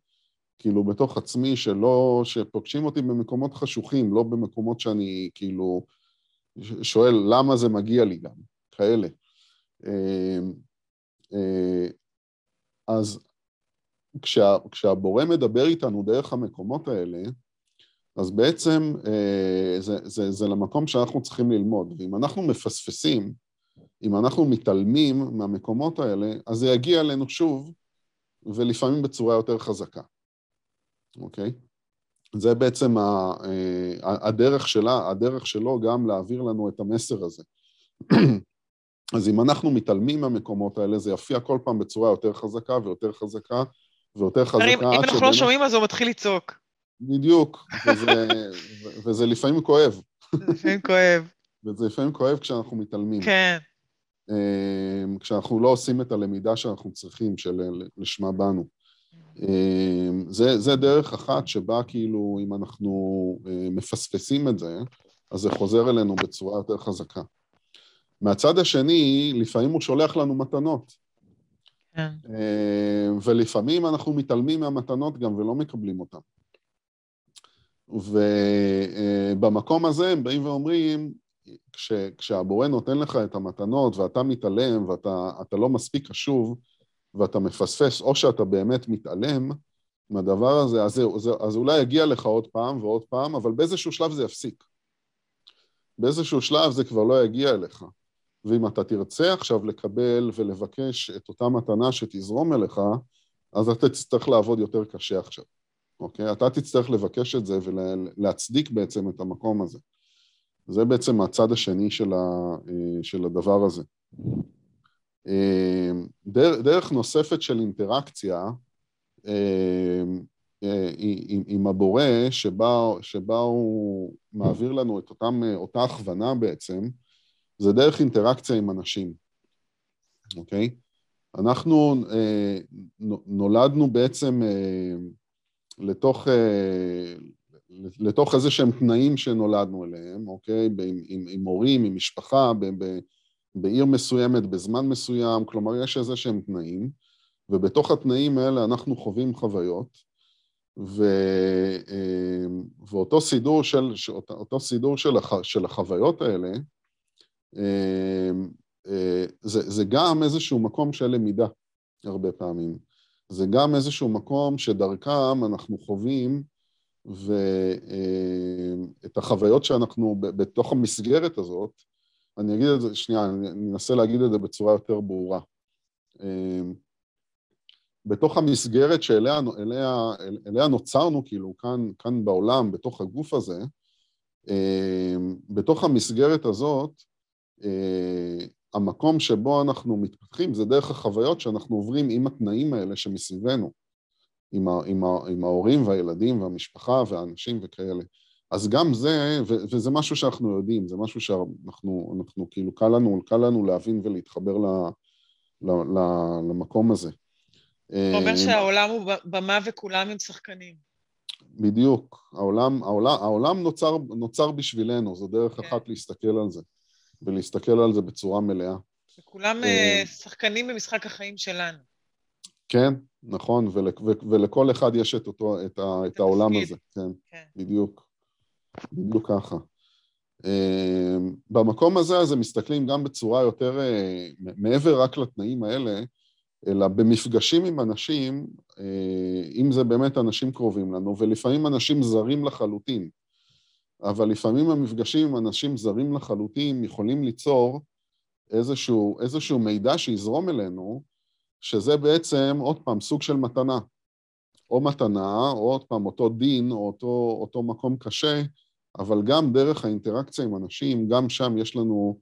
Speaker 1: כאילו בתוך עצמי, שלא, שפוגשים אותי במקומות חשוכים, לא במקומות שאני כאילו שואל למה זה מגיע לי גם, כאלה. אז כשה, כשהבורא מדבר איתנו דרך המקומות האלה, אז בעצם אה, זה, זה, זה למקום שאנחנו צריכים ללמוד, ואם אנחנו מפספסים, אם אנחנו מתעלמים מהמקומות האלה, אז זה יגיע אלינו שוב, ולפעמים בצורה יותר חזקה, אוקיי? זה בעצם ה, הדרך שלה, הדרך שלו גם להעביר לנו את המסר הזה. אז אם אנחנו מתעלמים מהמקומות האלה, זה יופיע כל פעם בצורה יותר חזקה ויותר חזקה ויותר חזקה.
Speaker 2: אם אנחנו. לא שומעים, אז הוא מתחיל לצעוק.
Speaker 1: בדיוק, וזה, וזה לפעמים כואב.
Speaker 2: לפעמים כואב.
Speaker 1: וזה לפעמים כואב כשאנחנו מתעלמים.
Speaker 2: כן.
Speaker 1: אמ, כשאנחנו לא עושים את הלמידה שאנחנו צריכים, שלשמה באנו. אמ, זה, זה דרך אחת שבה כאילו אם אנחנו אה, מפספסים את זה, אז זה חוזר אלינו בצורה יותר חזקה. מהצד השני, לפעמים הוא שולח לנו מתנות. כן. אמ, ולפעמים אנחנו מתעלמים מהמתנות גם ולא מקבלים אותן. ובמקום הזה הם באים ואומרים, כש, כשהבורא נותן לך את המתנות ואתה מתעלם ואתה לא מספיק קשוב ואתה מפספס, או שאתה באמת מתעלם מהדבר הזה, אז, זה, אז אולי יגיע לך עוד פעם ועוד פעם, אבל באיזשהו שלב זה יפסיק. באיזשהו שלב זה כבר לא יגיע אליך. ואם אתה תרצה עכשיו לקבל ולבקש את אותה מתנה שתזרום אליך, אז אתה תצטרך לעבוד יותר קשה עכשיו, אוקיי? אתה תצטרך לבקש את זה ולהצדיק בעצם את המקום הזה. זה בעצם הצד השני של, ה, אה, של הדבר הזה. אה, דרך נוספת של אינטראקציה אה, עם, עם הבורא, שבה, שבה הוא מעביר לנו את אותם, אותה הכוונה בעצם, זה דרך אינטראקציה עם אנשים, אוקיי? אנחנו נולדנו בעצם לתוך, לתוך איזה שהם תנאים שנולדנו אליהם, אוקיי? עם, עם, עם הורים, עם משפחה, ב, ב, בעיר מסוימת, בזמן מסוים, כלומר יש איזה שהם תנאים, ובתוך התנאים האלה אנחנו חווים חוויות, ו, אמ, ואותו סידור של, אותו סידור של, הח, של החוויות האלה, אה, זה, זה גם איזשהו מקום של למידה, הרבה פעמים. זה גם איזשהו מקום שדרכם אנחנו חווים ואת החוויות שאנחנו בתוך המסגרת הזאת, אני אגיד את זה, שנייה, אני אנסה להגיד את זה בצורה יותר ברורה. אמ, בתוך המסגרת שאליה אליה, אליה נוצרנו, כאילו, כאן, כאן בעולם, בתוך הגוף הזה, אמ, בתוך המסגרת הזאת, אה, המקום שבו אנחנו מתפתחים זה דרך החוויות שאנחנו עוברים עם התנאים האלה שמסביבנו. עם, ה, עם, ה, עם ההורים והילדים והמשפחה והאנשים וכאלה. אז גם זה, ו, וזה משהו שאנחנו יודעים, זה משהו שאנחנו, אנחנו, כאילו, קל לנו, קל לנו להבין ולהתחבר ל, ל, ל, למקום הזה.
Speaker 2: אתה אומר אה, שהעולם הוא במה וכולם הם שחקנים.
Speaker 1: בדיוק. העולם, העולם, העולם נוצר, נוצר בשבילנו, זו דרך כן. אחת להסתכל על זה, ולהסתכל על זה בצורה מלאה.
Speaker 2: וכולם אה, שחקנים במשחק החיים שלנו.
Speaker 1: כן, נכון, ול, ולכל אחד יש את, אותו, את, ה, את העולם הזה, כן, כן, בדיוק, בדיוק ככה. Uh, במקום הזה, אז הם מסתכלים גם בצורה יותר, מעבר רק לתנאים האלה, אלא במפגשים עם אנשים, אם זה באמת אנשים קרובים לנו, ולפעמים אנשים זרים לחלוטין, אבל לפעמים המפגשים עם אנשים זרים לחלוטין יכולים ליצור איזשהו, איזשהו מידע שיזרום אלינו, שזה בעצם, עוד פעם, סוג של מתנה. או מתנה, או עוד פעם, אותו דין, או אותו, אותו מקום קשה, אבל גם דרך האינטראקציה עם אנשים, גם שם יש לנו,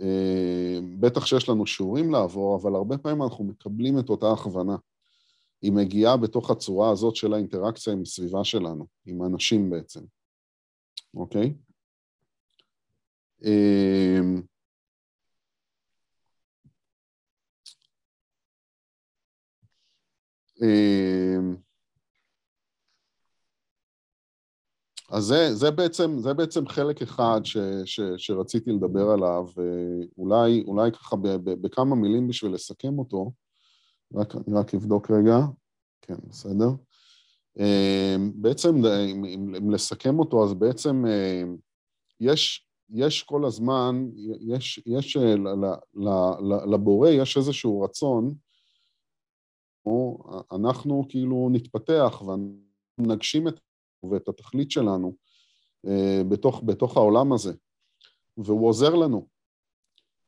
Speaker 1: אה, בטח שיש לנו שיעורים לעבור, אבל הרבה פעמים אנחנו מקבלים את אותה הכוונה. היא מגיעה בתוך הצורה הזאת של האינטראקציה עם הסביבה שלנו, עם האנשים בעצם, אוקיי? אה, אמ, אז זה, זה, בעצם, זה בעצם חלק אחד ש, ש, שרציתי לדבר עליו, ואולי אולי ככה ב, ב, בכמה מילים בשביל לסכם אותו, רק, אני רק אבדוק רגע, כן, בסדר. אמ, בעצם, אם, אם לסכם אותו, אז בעצם אמ, יש, יש כל הזמן, יש, יש לבורא יש איזשהו רצון אנחנו כאילו נתפתח ונגשים את, ואת התכלית שלנו אה, בתוך, בתוך העולם הזה, והוא עוזר לנו.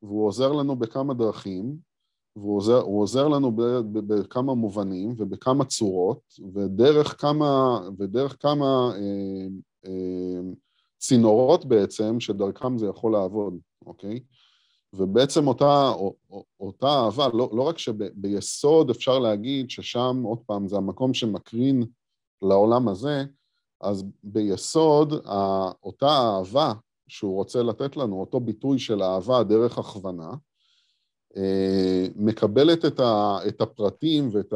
Speaker 1: והוא עוזר לנו בכמה דרכים, והוא עוזר, עוזר לנו בכמה מובנים ובכמה צורות, ודרך כמה, ודרך כמה אה, אה, צינורות בעצם, שדרכם זה יכול לעבוד, אוקיי? ובעצם אותה, אותה אהבה, לא, לא רק שביסוד אפשר להגיד ששם, עוד פעם, זה המקום שמקרין לעולם הזה, אז ביסוד אותה אהבה שהוא רוצה לתת לנו, אותו ביטוי של אהבה דרך הכוונה, מקבלת את, ה, את הפרטים ואת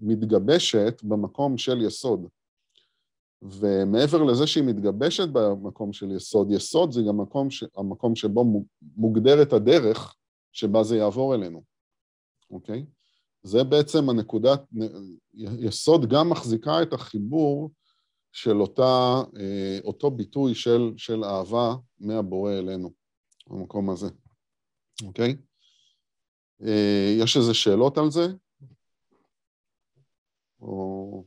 Speaker 1: המתגבשת במקום של יסוד. ומעבר לזה שהיא מתגבשת במקום של יסוד, יסוד זה גם המקום, ש, המקום שבו מוגדרת הדרך שבה זה יעבור אלינו, אוקיי? זה בעצם הנקודת, יסוד גם מחזיקה את החיבור של אותה, אה, אותו ביטוי של, של אהבה מהבורא אלינו, במקום הזה, אוקיי? אה, יש איזה שאלות על זה? או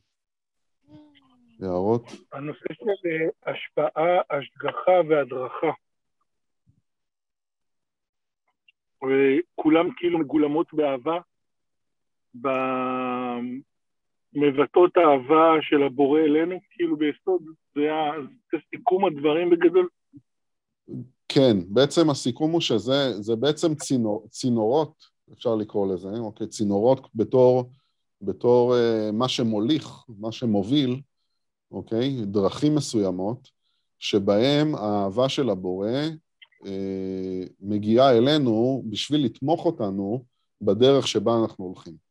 Speaker 1: הערות?
Speaker 3: הנושא של אה, השפעה, השגחה והדרכה. וכולם כאילו מגולמות באהבה, מבטאות האהבה של הבורא אלינו, כאילו ביסוד, זה, היה, זה סיכום הדברים בגדול.
Speaker 1: כן, בעצם הסיכום הוא שזה בעצם צינור, צינורות, אפשר לקרוא לזה, אוקיי? צינורות בתור, בתור uh, מה שמוליך, מה שמוביל, אוקיי? דרכים מסוימות, שבהם האהבה של הבורא uh, מגיעה אלינו בשביל לתמוך אותנו בדרך שבה אנחנו הולכים.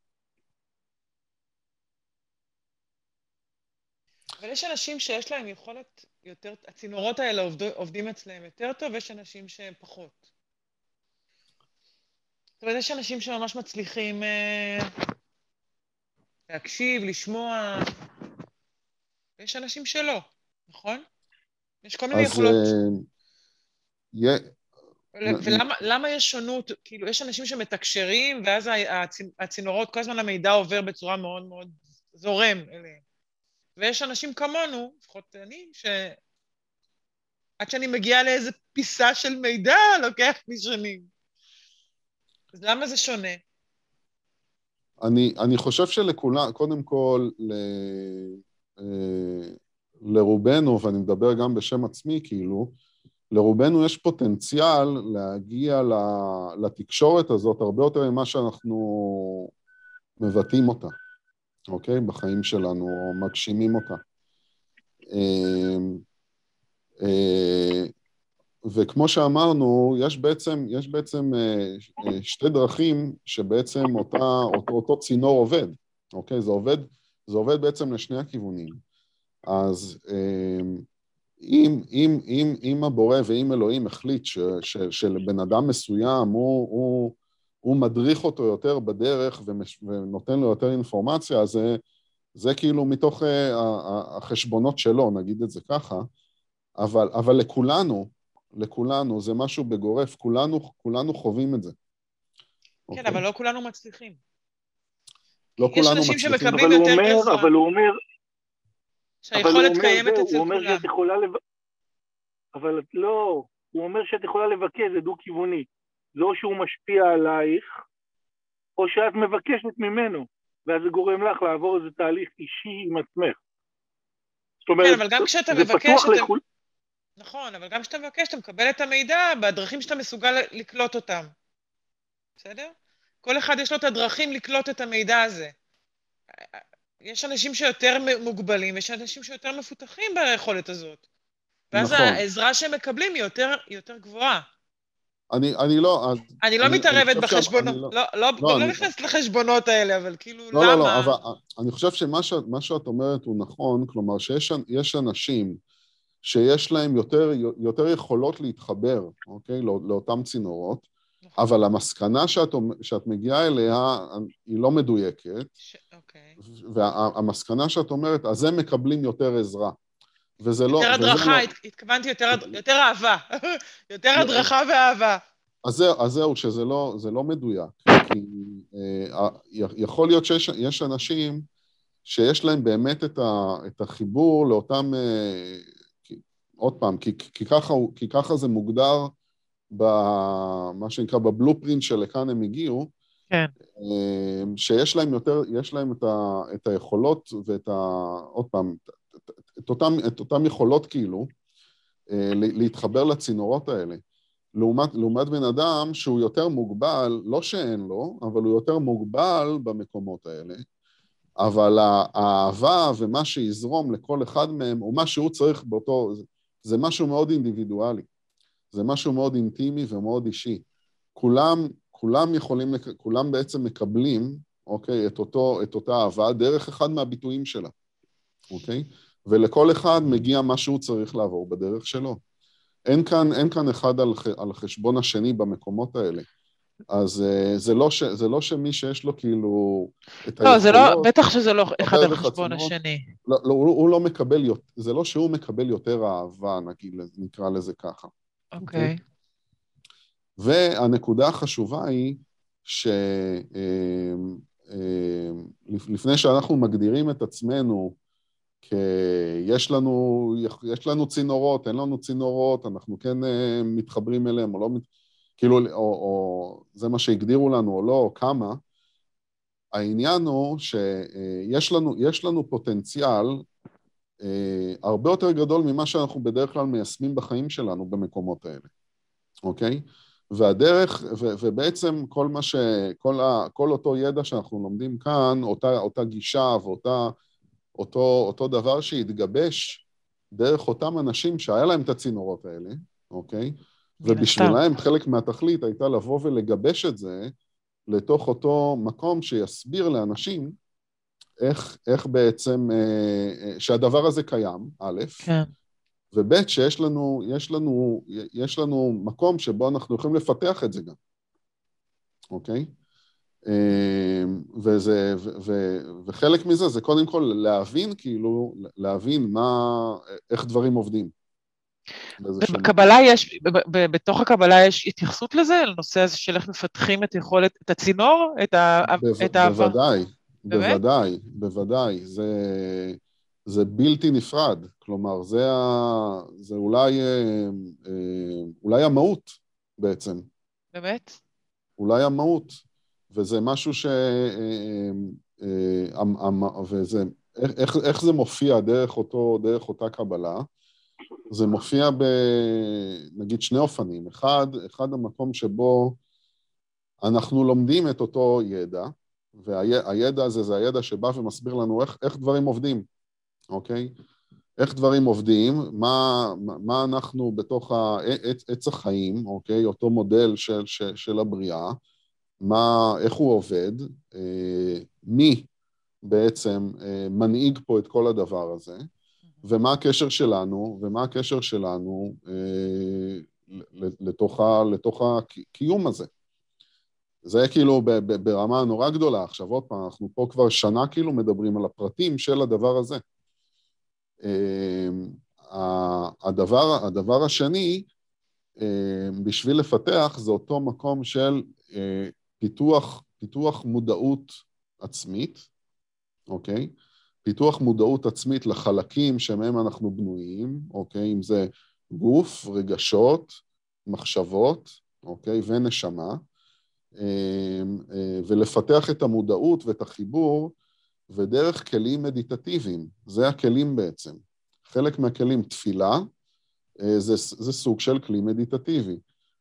Speaker 2: אבל יש אנשים שיש להם יכולת יותר, הצינורות האלה עובד, עובדים אצלם יותר טוב, ויש אנשים שהם פחות. זאת אומרת, יש אנשים שממש מצליחים אה, להקשיב, לשמוע, ויש אנשים שלא, נכון? יש כל מיני יכולות... Uh, ולמה יש שונות? כאילו, יש אנשים שמתקשרים, ואז הצינורות, כל הזמן המידע עובר בצורה מאוד מאוד זורם אליהם. ויש אנשים כמונו, לפחות אני, שעד שאני מגיעה לאיזה פיסה של מידע, לוקח לי שנים. אז למה זה שונה?
Speaker 1: אני, אני חושב שלכולם, קודם כל, ל, אה, לרובנו, ואני מדבר גם בשם עצמי, כאילו, לרובנו יש פוטנציאל להגיע לתקשורת הזאת הרבה יותר ממה שאנחנו מבטאים אותה. אוקיי? בחיים שלנו, או מגשימים אותה. אה, וכמו שאמרנו, יש בעצם, יש בעצם אה, אה, שתי דרכים שבעצם אותה, אותו, אותו צינור עובד, אוקיי? זה עובד, זה עובד בעצם לשני הכיוונים. אז אמ, אם, אם, אם, אם הבורא ואם אלוהים החליט ש, ש, שלבן אדם מסוים הוא, הוא הוא מדריך אותו יותר בדרך ומש... ונותן לו יותר אינפורמציה, אז זה, זה כאילו מתוך uh, החשבונות שלו, נגיד את זה ככה, אבל, אבל לכולנו, לכולנו, זה משהו בגורף, כולנו, כולנו חווים את זה.
Speaker 2: כן, okay? אבל לא כולנו מצליחים.
Speaker 1: לא כולנו מצליחים.
Speaker 2: יש אנשים שמקבלים יותר
Speaker 3: עזרה. אבל הוא אומר...
Speaker 2: שהיכולת קיימת אצל כולם. הוא אומר
Speaker 3: שאת יכולה לב... אבל לא, הוא אומר שאת יכולה לבקש, זה דו-כיווני. זה או שהוא משפיע עלייך, או שאת מבקשת ממנו, ואז זה גורם לך לעבור איזה תהליך אישי עם עצמך.
Speaker 2: זאת אומרת, כן, אבל גם כשאתה מבקש, אתה... לכול... נכון, אבל גם כשאתה מבקש, אתה מקבל את המידע בדרכים שאתה מסוגל לקלוט אותם. בסדר? כל אחד יש לו את הדרכים לקלוט את המידע הזה. יש אנשים שיותר מוגבלים, יש אנשים שיותר מפותחים ביכולת הזאת. ואז נכון. העזרה שהם מקבלים היא יותר, יותר גבוהה.
Speaker 1: אני, אני לא...
Speaker 2: אני לא אני, מתערבת אני בחשבונות, לא, לא, לא, לא, לא נכנסת לחשבונות האלה, אבל כאילו,
Speaker 1: לא,
Speaker 2: למה?
Speaker 1: לא, לא, אבל אני חושב שמה ש, שאת אומרת הוא נכון, כלומר שיש אנשים שיש להם יותר, יותר יכולות להתחבר, אוקיי, לא, לאותם צינורות, נכון. אבל המסקנה שאת, שאת מגיעה אליה היא לא מדויקת, ש... אוקיי. והמסקנה שאת אומרת, אז הם מקבלים יותר עזרה.
Speaker 2: וזה יותר לא... יותר הדרכה, לא... התכוונתי יותר, יותר אהבה. יותר הדרכה ואהבה.
Speaker 1: אז זהו, אז זהו, שזה לא, לא מדויק. כי אה, יכול להיות שיש אנשים שיש להם באמת את, ה, את החיבור לאותם... אה, עוד פעם, כי, כי, ככה, כי ככה זה מוגדר במה שנקרא בבלופרינט שלכאן הם הגיעו,
Speaker 2: כן.
Speaker 1: שיש להם יותר, יש להם את, ה, את היכולות ואת ה... עוד פעם, את אותם, את אותם יכולות כאילו, להתחבר לצינורות האלה. לעומת, לעומת בן אדם שהוא יותר מוגבל, לא שאין לו, אבל הוא יותר מוגבל במקומות האלה, אבל האהבה ומה שיזרום לכל אחד מהם, או מה שהוא צריך באותו, זה משהו מאוד אינדיבידואלי. זה משהו מאוד אינטימי ומאוד אישי. כולם, כולם יכולים, כולם בעצם מקבלים, אוקיי, את, אותו, את אותה אהבה דרך אחד מהביטויים שלה, אוקיי? ולכל אחד מגיע מה שהוא צריך לעבור בדרך שלו. אין כאן, אין כאן אחד על, על חשבון השני במקומות האלה. אז uh, זה, לא ש, זה לא שמי שיש לו כאילו
Speaker 2: את לא, זה לא, בטח שזה לא אחד על חשבון השני.
Speaker 1: לא, לא, הוא, הוא לא מקבל, זה לא שהוא מקבל יותר אהבה, נגיד, נקרא לזה ככה.
Speaker 2: אוקיי. Okay. אוקיי?
Speaker 1: והנקודה החשובה היא שלפני אה, אה, שאנחנו מגדירים את עצמנו כי יש לנו, יש לנו צינורות, אין לנו צינורות, אנחנו כן אה, מתחברים אליהם או לא, כאילו, או, או זה מה שהגדירו לנו או לא, או כמה, העניין הוא שיש לנו, לנו פוטנציאל אה, הרבה יותר גדול ממה שאנחנו בדרך כלל מיישמים בחיים שלנו במקומות האלה, אוקיי? והדרך, ו, ובעצם כל מה ש... כל, ה, כל אותו ידע שאנחנו לומדים כאן, אותה, אותה גישה ואותה אותו, אותו דבר שהתגבש דרך אותם אנשים שהיה להם את הצינורות האלה, אוקיי? ובשבילם חלק מהתכלית הייתה לבוא ולגבש את זה לתוך אותו מקום שיסביר לאנשים איך, איך בעצם, אה, אה, שהדבר הזה קיים, א',
Speaker 2: כן.
Speaker 1: וב', שיש לנו, יש לנו, יש לנו מקום שבו אנחנו יכולים לפתח את זה גם, אוקיי? אמ, וזה, ו, ו, וחלק מזה זה קודם כל להבין, כאילו, להבין מה, איך דברים עובדים.
Speaker 2: בקבלה יש, בתוך הקבלה יש התייחסות לזה, לנושא הזה של איך מפתחים את יכולת, את הצינור, את, ה?
Speaker 1: בוודאי, באמת? בוודאי, בוודאי. זה, זה בלתי נפרד. כלומר, זה, ה, זה אולי, אה, אה, אולי המהות בעצם.
Speaker 2: באמת?
Speaker 1: אולי המהות. וזה משהו ש... אה, וזה, איך, איך זה מופיע דרך, אותו, דרך אותה קבלה? זה מופיע בנגיד שני אופנים. אחד, אחד המקום שבו אנחנו לומדים את אותו ידע, והידע הזה זה הידע שבא ומסביר לנו איך, איך דברים עובדים, אוקיי? איך דברים עובדים, מה, מה אנחנו בתוך עץ החיים, אוקיי? אותו מודל של, של, של הבריאה, מה, איך הוא עובד, אה, מי בעצם אה, מנהיג פה את כל הדבר הזה, ומה הקשר שלנו, ומה הקשר שלנו אה, לתוך, ה, לתוך הקיום הזה. זה כאילו ברמה נורא גדולה. עכשיו עוד פעם, אנחנו פה כבר שנה כאילו מדברים על הפרטים של הדבר הזה. הדבר, הדבר השני, בשביל לפתח, זה אותו מקום של פיתוח, פיתוח מודעות עצמית, אוקיי? פיתוח מודעות עצמית לחלקים שמהם אנחנו בנויים, אוקיי? אם זה גוף, רגשות, מחשבות, אוקיי? ונשמה, אמ, אה, ולפתח את המודעות ואת החיבור, ודרך כלים מדיטטיביים, זה הכלים בעצם. חלק מהכלים, תפילה, אה, זה, זה סוג של כלי מדיטטיבי.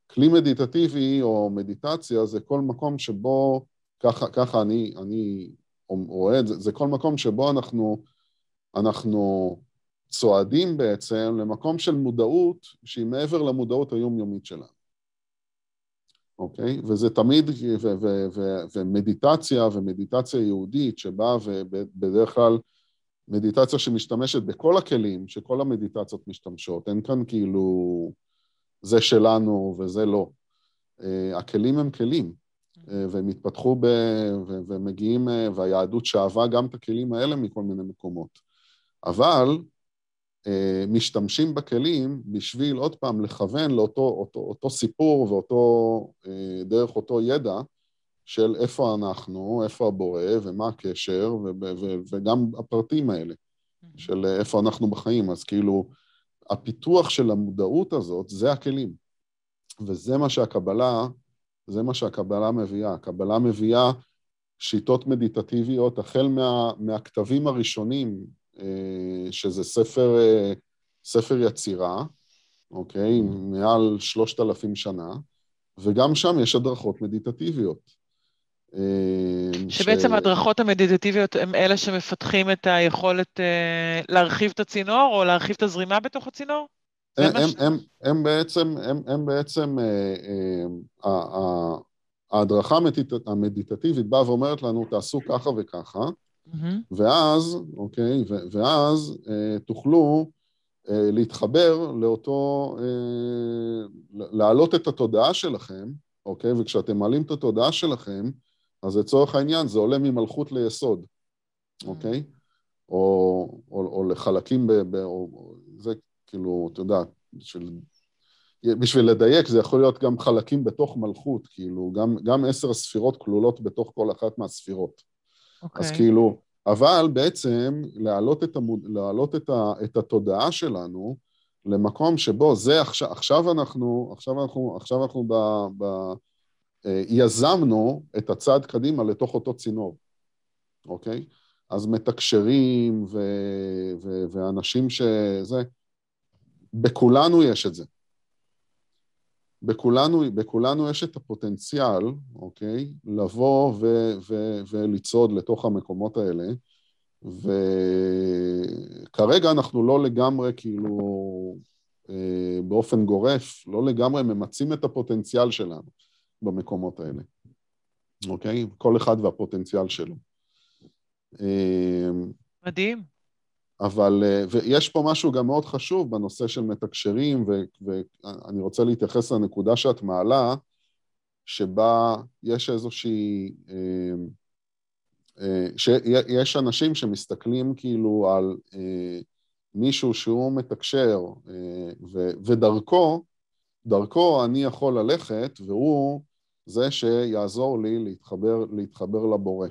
Speaker 1: כלי מדיטטיבי או מדיטציה זה כל מקום שבו, ככה, ככה אני, אני רואה את זה, זה כל מקום שבו אנחנו, אנחנו צועדים בעצם למקום של מודעות שהיא מעבר למודעות היומיומית שלנו. אוקיי? וזה תמיד, ו- ו- ו- ומדיטציה ומדיטציה יהודית שבאה ובדרך כלל מדיטציה שמשתמשת בכל הכלים שכל המדיטציות משתמשות, אין כאן כאילו זה שלנו וזה לא. אה, הכלים הם כלים, והם התפתחו ב... ומגיעים, אה, והיהדות שאבה גם את הכלים האלה מכל מיני מקומות. אבל משתמשים בכלים בשביל עוד פעם לכוון לאותו אותו, אותו סיפור ואותו, דרך אותו ידע של איפה אנחנו, איפה הבורא ומה הקשר, ו, ו, וגם הפרטים האלה של איפה אנחנו בחיים. אז כאילו, הפיתוח של המודעות הזאת זה הכלים. וזה מה שהקבלה, זה מה שהקבלה מביאה. הקבלה מביאה שיטות מדיטטיביות, החל מה, מהכתבים הראשונים, אה, שזה ספר, אה, ספר יצירה, אוקיי? מעל שלושת אלפים שנה, וגם שם יש הדרכות מדיטטיביות.
Speaker 2: אה, שבעצם ש... ההדרכות המדיטטיביות הן אלה שמפתחים את היכולת להרחיב את הצינור או להרחיב את הזרימה בתוך הצינור?
Speaker 1: הם, הם, הם, הם בעצם, הם, הם בעצם, ההדרכה המדיטטיבית באה ואומרת לנו, תעשו ככה וככה. ואז, אוקיי, ואז אה, תוכלו אה, להתחבר לאותו, אה, להעלות את התודעה שלכם, אוקיי, וכשאתם מעלים את התודעה שלכם, אז לצורך העניין זה עולה ממלכות ליסוד, אוקיי? או, או, או לחלקים ב... ב או, זה כאילו, אתה יודע, של בשביל לדייק, זה יכול להיות גם חלקים בתוך מלכות, כאילו, גם, גם עשר ספירות כלולות בתוך כל אחת מהספירות. Okay. אז אוקיי. כאילו, אבל בעצם להעלות את, המוד, להעלות את, ה, את התודעה שלנו למקום שבו זה עכשיו, עכשיו אנחנו, עכשיו אנחנו, עכשיו אנחנו ב, ב, אה, יזמנו את הצעד קדימה לתוך אותו צינור, אוקיי? אז מתקשרים ו, ו, ואנשים שזה, בכולנו יש את זה. בכולנו, בכולנו יש את הפוטנציאל, אוקיי? לבוא ו, ו, ולצעוד לתוך המקומות האלה, וכרגע אנחנו לא לגמרי, כאילו, אה, באופן גורף, לא לגמרי ממצים את הפוטנציאל שלנו במקומות האלה, אוקיי? כל אחד והפוטנציאל שלו.
Speaker 2: אה, מדהים.
Speaker 1: אבל, אה, ויש פה משהו גם מאוד חשוב בנושא של מתקשרים, ו, ואני רוצה להתייחס לנקודה שאת מעלה, שבה יש איזושהי... אה, אה, שיש אנשים שמסתכלים כאילו על מישהו שהוא מתקשר, ו, ודרכו, דרכו אני יכול ללכת, והוא זה שיעזור לי להתחבר, להתחבר לבורא.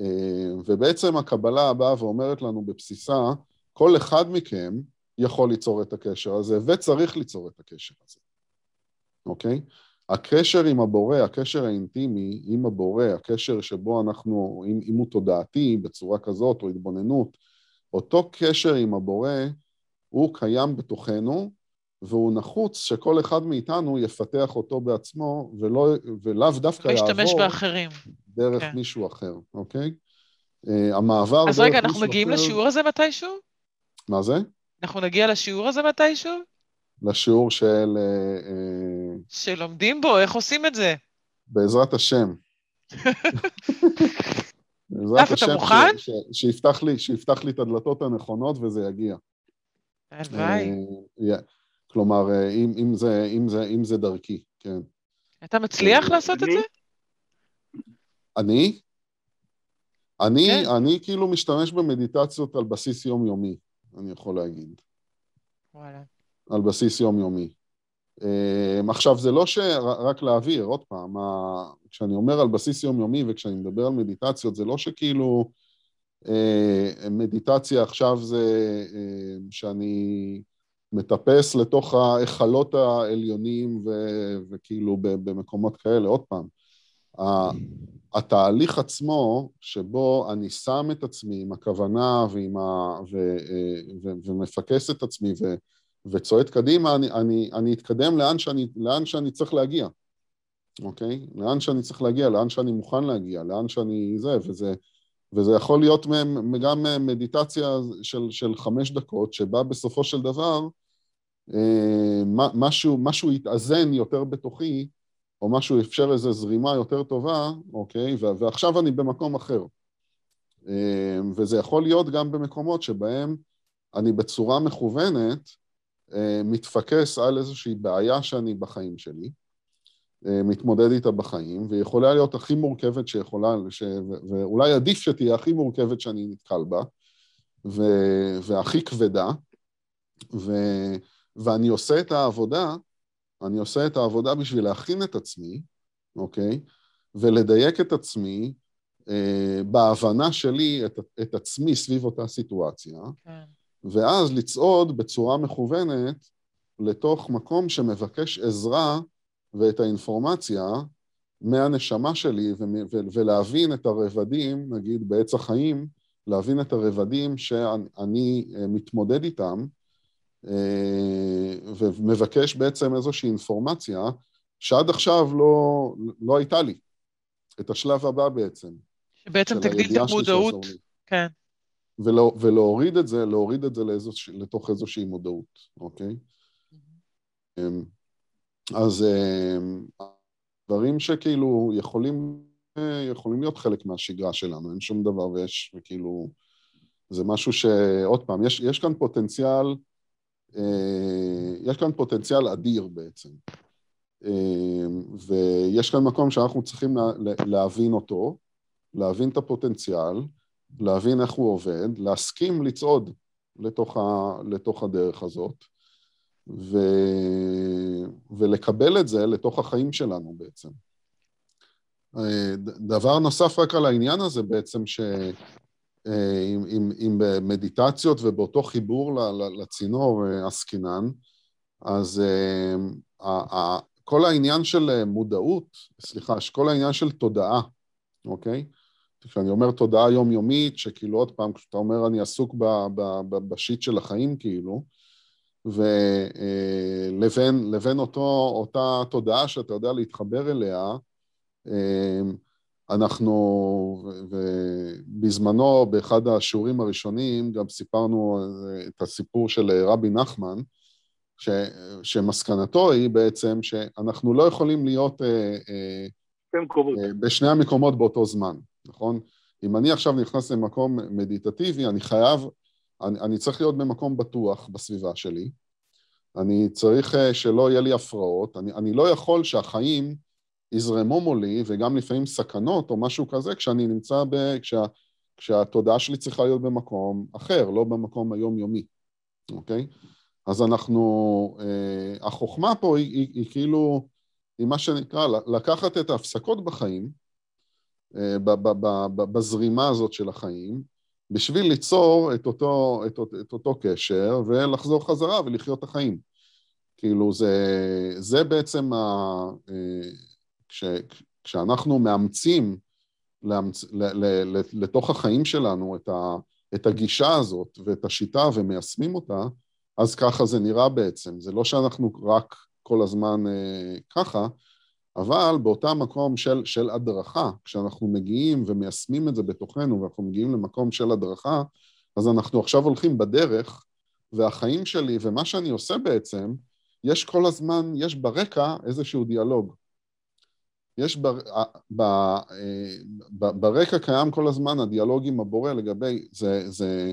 Speaker 1: אה, ובעצם הקבלה באה ואומרת לנו בבסיסה, כל אחד מכם יכול ליצור את הקשר הזה, וצריך ליצור את הקשר הזה, אוקיי? הקשר עם הבורא, הקשר האינטימי עם הבורא, הקשר שבו אנחנו, אם, אם הוא תודעתי בצורה כזאת, או התבוננות, אותו קשר עם הבורא, הוא קיים בתוכנו, והוא נחוץ שכל אחד מאיתנו יפתח אותו בעצמו, ולא, ולאו דווקא יעבור...
Speaker 2: באחרים.
Speaker 1: דרך כן. מישהו אחר, אוקיי? Uh, המעבר
Speaker 2: אז רגע, אנחנו מגיעים אחר... לשיעור הזה מתישהו?
Speaker 1: מה זה?
Speaker 2: אנחנו נגיע לשיעור הזה מתישהו?
Speaker 1: לשיעור של... Uh,
Speaker 2: שלומדים בו, איך עושים את זה?
Speaker 1: בעזרת השם.
Speaker 2: בעזרת השם, אתה מוכן? ש,
Speaker 1: ש, שיפתח, לי, שיפתח לי את הדלתות הנכונות וזה יגיע.
Speaker 2: הלוואי.
Speaker 1: כלומר, אם, אם, זה, אם, זה, אם זה דרכי, כן.
Speaker 2: אתה מצליח לעשות את זה?
Speaker 1: אני? אני, כן. אני כאילו משתמש במדיטציות על בסיס יומיומי, אני יכול להגיד.
Speaker 2: וואלה.
Speaker 1: על בסיס יומיומי. Um, עכשיו, זה לא ש... רק להעביר, עוד פעם, כשאני אומר על בסיס יומיומי וכשאני מדבר על מדיטציות, זה לא שכאילו uh, מדיטציה עכשיו זה uh, שאני מטפס לתוך ההיכלות העליונים ו- וכאילו במקומות כאלה, עוד פעם. התהליך עצמו, שבו אני שם את עצמי עם הכוונה ועם ה... ו... ו... ומפקס את עצמי ו... וצועד קדימה, אני, אני, אני אתקדם לאן שאני, לאן שאני צריך להגיע, אוקיי? לאן שאני צריך להגיע, לאן שאני מוכן להגיע, לאן שאני... זה, וזה... וזה יכול להיות גם מדיטציה של, של חמש דקות, שבה בסופו של דבר אה, משהו, משהו יתאזן יותר בתוכי, או משהו אפשר איזו זרימה יותר טובה, אוקיי? ועכשיו אני במקום אחר. אה, וזה יכול להיות גם במקומות שבהם אני בצורה מכוונת אה, מתפקס על איזושהי בעיה שאני בחיים שלי, אה, מתמודד איתה בחיים, ויכולה להיות הכי מורכבת שיכולה, ש... ואולי עדיף שתהיה הכי מורכבת שאני נתקל בה, ו... והכי כבדה, ו... ואני עושה את העבודה אני עושה את העבודה בשביל להכין את עצמי, אוקיי? ולדייק את עצמי אה, בהבנה שלי את, את עצמי סביב אותה סיטואציה, כן. ואז לצעוד בצורה מכוונת לתוך מקום שמבקש עזרה ואת האינפורמציה מהנשמה שלי ולהבין את הרבדים, נגיד בעץ החיים, להבין את הרבדים שאני אה, מתמודד איתם, ומבקש בעצם איזושהי אינפורמציה שעד עכשיו לא, לא הייתה לי, את השלב הבא בעצם.
Speaker 2: שבעצם תגדיל את המודעות, כן.
Speaker 1: ולא, ולהוריד את זה, להוריד את זה לאיזוש, לתוך איזושהי מודעות, אוקיי? Mm-hmm. אז אמ, דברים שכאילו יכולים, יכולים להיות חלק מהשגרה שלנו, אין שום דבר ויש, וכאילו, זה משהו שעוד פעם, יש, יש כאן פוטנציאל, אה, יש כאן פוטנציאל אדיר בעצם. אמ, ויש כאן מקום שאנחנו צריכים להבין אותו, להבין את הפוטנציאל, להבין איך הוא עובד, להסכים לצעוד לתוך, ה, לתוך הדרך הזאת, ו, ולקבל את זה לתוך החיים שלנו בעצם. אה, דבר נוסף רק על העניין הזה בעצם, אה, במדיטציות ובאותו חיבור לצינור אה, עסקינן, אז כל העניין של מודעות, סליחה, כל העניין של תודעה, אוקיי? כשאני אומר תודעה יומיומית, שכאילו עוד פעם, כשאתה אומר אני עסוק ב, ב, ב, בשיט של החיים כאילו, ולבין לבין אותו, אותה תודעה שאתה יודע להתחבר אליה, אנחנו, ובזמנו, באחד השיעורים הראשונים, גם סיפרנו את הסיפור של רבי נחמן, ש, שמסקנתו היא בעצם שאנחנו לא יכולים להיות אה, אה, בשני המקומות באותו זמן. נכון? אם אני עכשיו נכנס למקום מדיטטיבי, אני חייב, אני, אני צריך להיות במקום בטוח בסביבה שלי, אני צריך uh, שלא יהיה לי הפרעות, אני, אני לא יכול שהחיים יזרמו מולי, וגם לפעמים סכנות או משהו כזה, כשאני נמצא ב... כשה, כשהתודעה שלי צריכה להיות במקום אחר, לא במקום היומיומי, אוקיי? אז אנחנו, uh, החוכמה פה היא, היא, היא כאילו, היא מה שנקרא, לקחת את ההפסקות בחיים, אה, בזרימה הזאת של החיים, בשביל ליצור את אותו, את, את אותו קשר ולחזור חזרה ולחיות את החיים. כאילו זה, זה בעצם, ה, אה, כשאנחנו מאמצים לאמצ, ל, ל, ל, לתוך החיים שלנו את, ה, את הגישה הזאת ואת השיטה ומיישמים אותה, אז ככה זה נראה בעצם. זה לא שאנחנו רק כל הזמן אה, ככה, אבל באותה מקום של, של הדרכה, כשאנחנו מגיעים ומיישמים את זה בתוכנו ואנחנו מגיעים למקום של הדרכה, אז אנחנו עכשיו הולכים בדרך, והחיים שלי ומה שאני עושה בעצם, יש כל הזמן, יש ברקע איזשהו דיאלוג. יש בר, ב, ב, ברקע קיים כל הזמן הדיאלוג עם הבורא לגבי, זה, זה,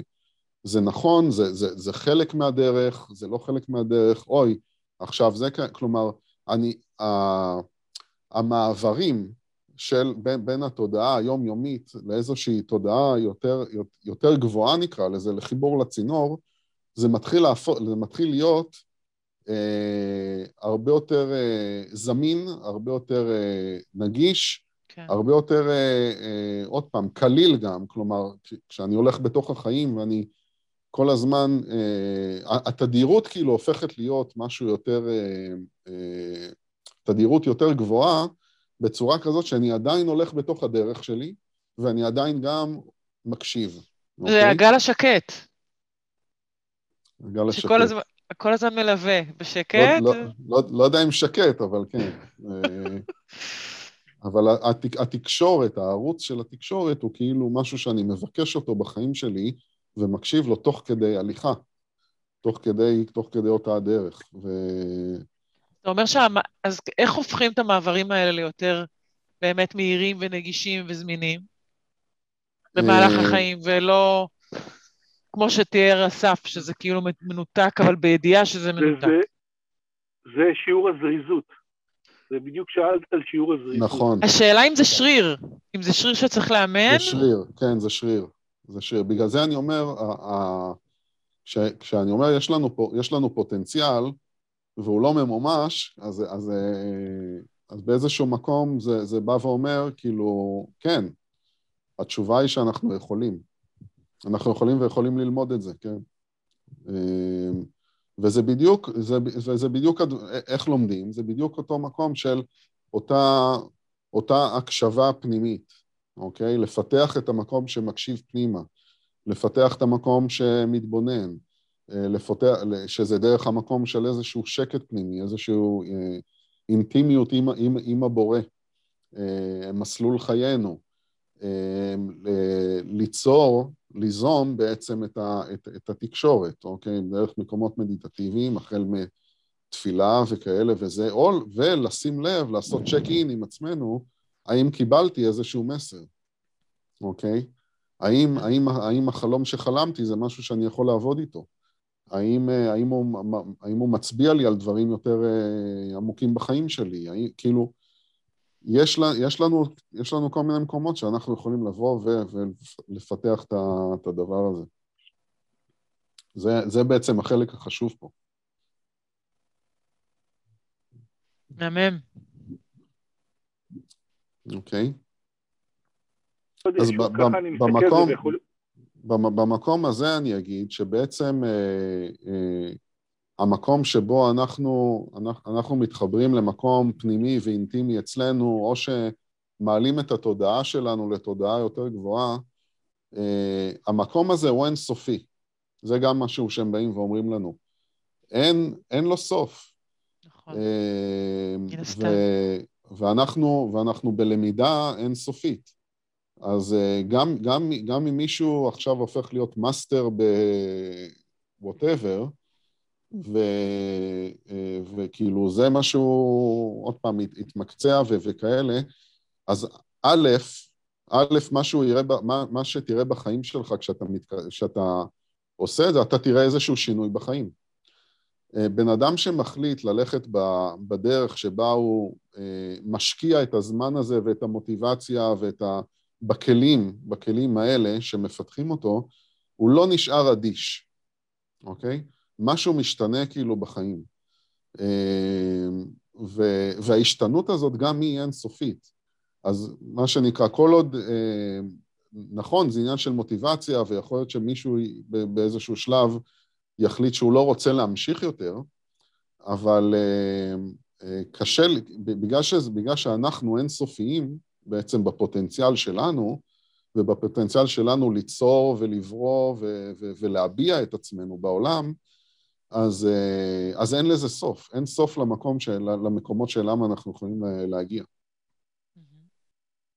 Speaker 1: זה נכון, זה, זה, זה חלק מהדרך, זה לא חלק מהדרך, אוי, עכשיו זה, כלומר, אני, המעברים של בין, בין התודעה היומיומית לאיזושהי תודעה יותר, יותר גבוהה נקרא לזה, לחיבור לצינור, זה מתחיל, להפוך, זה מתחיל להיות אה, הרבה יותר אה, זמין, הרבה יותר אה, נגיש, כן. הרבה יותר, אה, אה, עוד פעם, קליל גם, כלומר, כשאני הולך בתוך החיים ואני כל הזמן, אה, התדירות כאילו הופכת להיות משהו יותר... אה, אה, תדירות יותר גבוהה, בצורה כזאת שאני עדיין הולך בתוך הדרך שלי, ואני עדיין גם מקשיב. זה
Speaker 2: אוקיי? הגל השקט.
Speaker 1: הגל השקט.
Speaker 2: הזמן, כל הזמן מלווה, בשקט.
Speaker 1: לא, לא, לא, לא יודע אם שקט, אבל כן. אה, אבל התק, התקשורת, הערוץ של התקשורת הוא כאילו משהו שאני מבקש אותו בחיים שלי, ומקשיב לו תוך כדי הליכה, תוך כדי, תוך כדי אותה הדרך. ו...
Speaker 2: אתה אומר שה... אז איך הופכים את המעברים האלה ליותר באמת מהירים ונגישים וזמינים במהלך אה, החיים, ולא כמו שתיאר אסף, שזה כאילו מנותק, אבל בידיעה שזה מנותק? זה,
Speaker 3: זה שיעור הזריזות. זה בדיוק שאלת על שיעור הזריזות.
Speaker 1: נכון.
Speaker 2: השאלה אם זה שריר, אם זה שריר שצריך לאמן?
Speaker 1: זה שריר, כן, זה שריר. זה שריר. בגלל זה אני אומר, כש, כשאני אומר יש לנו, יש לנו פוטנציאל, והוא לא ממומש, אז, אז, אה, אז באיזשהו מקום זה, זה בא ואומר, כאילו, כן, התשובה היא שאנחנו יכולים. אנחנו יכולים ויכולים ללמוד את זה, כן. אה, וזה בדיוק, זה, וזה בדיוק איך לומדים, זה בדיוק אותו מקום של אותה, אותה הקשבה פנימית, אוקיי? לפתח את המקום שמקשיב פנימה, לפתח את המקום שמתבונן, אה, לפתח, שזה דרך המקום של איזשהו שקט פנימי, איזשהו אה, אינטימיות עם, עם, עם הבורא, אה, מסלול חיינו, ליצור, ליזום בעצם את, ה, את, את התקשורת, אוקיי? דרך מקומות מדיטטיביים, החל מתפילה וכאלה וזה, או, ולשים לב, לעשות צ'ק אין עם עצמנו, האם קיבלתי איזשהו מסר, אוקיי? האם, האם, האם החלום שחלמתי זה משהו שאני יכול לעבוד איתו? האם, האם, הוא, האם הוא מצביע לי על דברים יותר אה, עמוקים בחיים שלי? האם, כאילו, יש, לה, יש, לנו, יש לנו כל מיני מקומות שאנחנו יכולים לבוא ו, ולפתח את, את הדבר הזה. זה, זה בעצם החלק החשוב פה.
Speaker 2: מהמם.
Speaker 1: אוקיי. אז במקום, במקום הזה אני אגיד שבעצם אה, אה, המקום שבו אנחנו, אנחנו, אנחנו מתחברים למקום פנימי ואינטימי אצלנו, או שמעלים את התודעה שלנו לתודעה יותר גבוהה, אה, המקום הזה הוא אינסופי. זה גם משהו שהם באים ואומרים לנו. אין, אין לו סוף. נכון. ו- ואנחנו, ואנחנו בלמידה אינסופית. אז גם, גם, גם אם מישהו עכשיו הופך להיות מאסטר ב-whatever, ו, וכאילו זה משהו, עוד פעם, התמקצע ו, וכאלה, אז א', א', מה, שהוא יראה, מה, מה שתראה בחיים שלך כשאתה, מת, כשאתה עושה את זה, אתה תראה איזשהו שינוי בחיים. בן אדם שמחליט ללכת בדרך שבה הוא אה, משקיע את הזמן הזה ואת המוטיבציה ואת ה... בכלים, בכלים האלה שמפתחים אותו, הוא לא נשאר אדיש, אוקיי? משהו משתנה כאילו בחיים. אה, ו, וההשתנות הזאת גם היא אינסופית. אז מה שנקרא, כל עוד, אה, נכון, זה עניין של מוטיבציה, ויכול להיות שמישהו באיזשהו שלב יחליט שהוא לא רוצה להמשיך יותר, אבל אה, קשה, בגלל, שזה, בגלל שאנחנו אינסופיים, בעצם בפוטנציאל שלנו, ובפוטנציאל שלנו ליצור ולברוא ו- ו- ולהביע את עצמנו בעולם, אז, אה, אז אין לזה סוף, אין סוף למקום של, למקומות שאליהם אנחנו יכולים להגיע.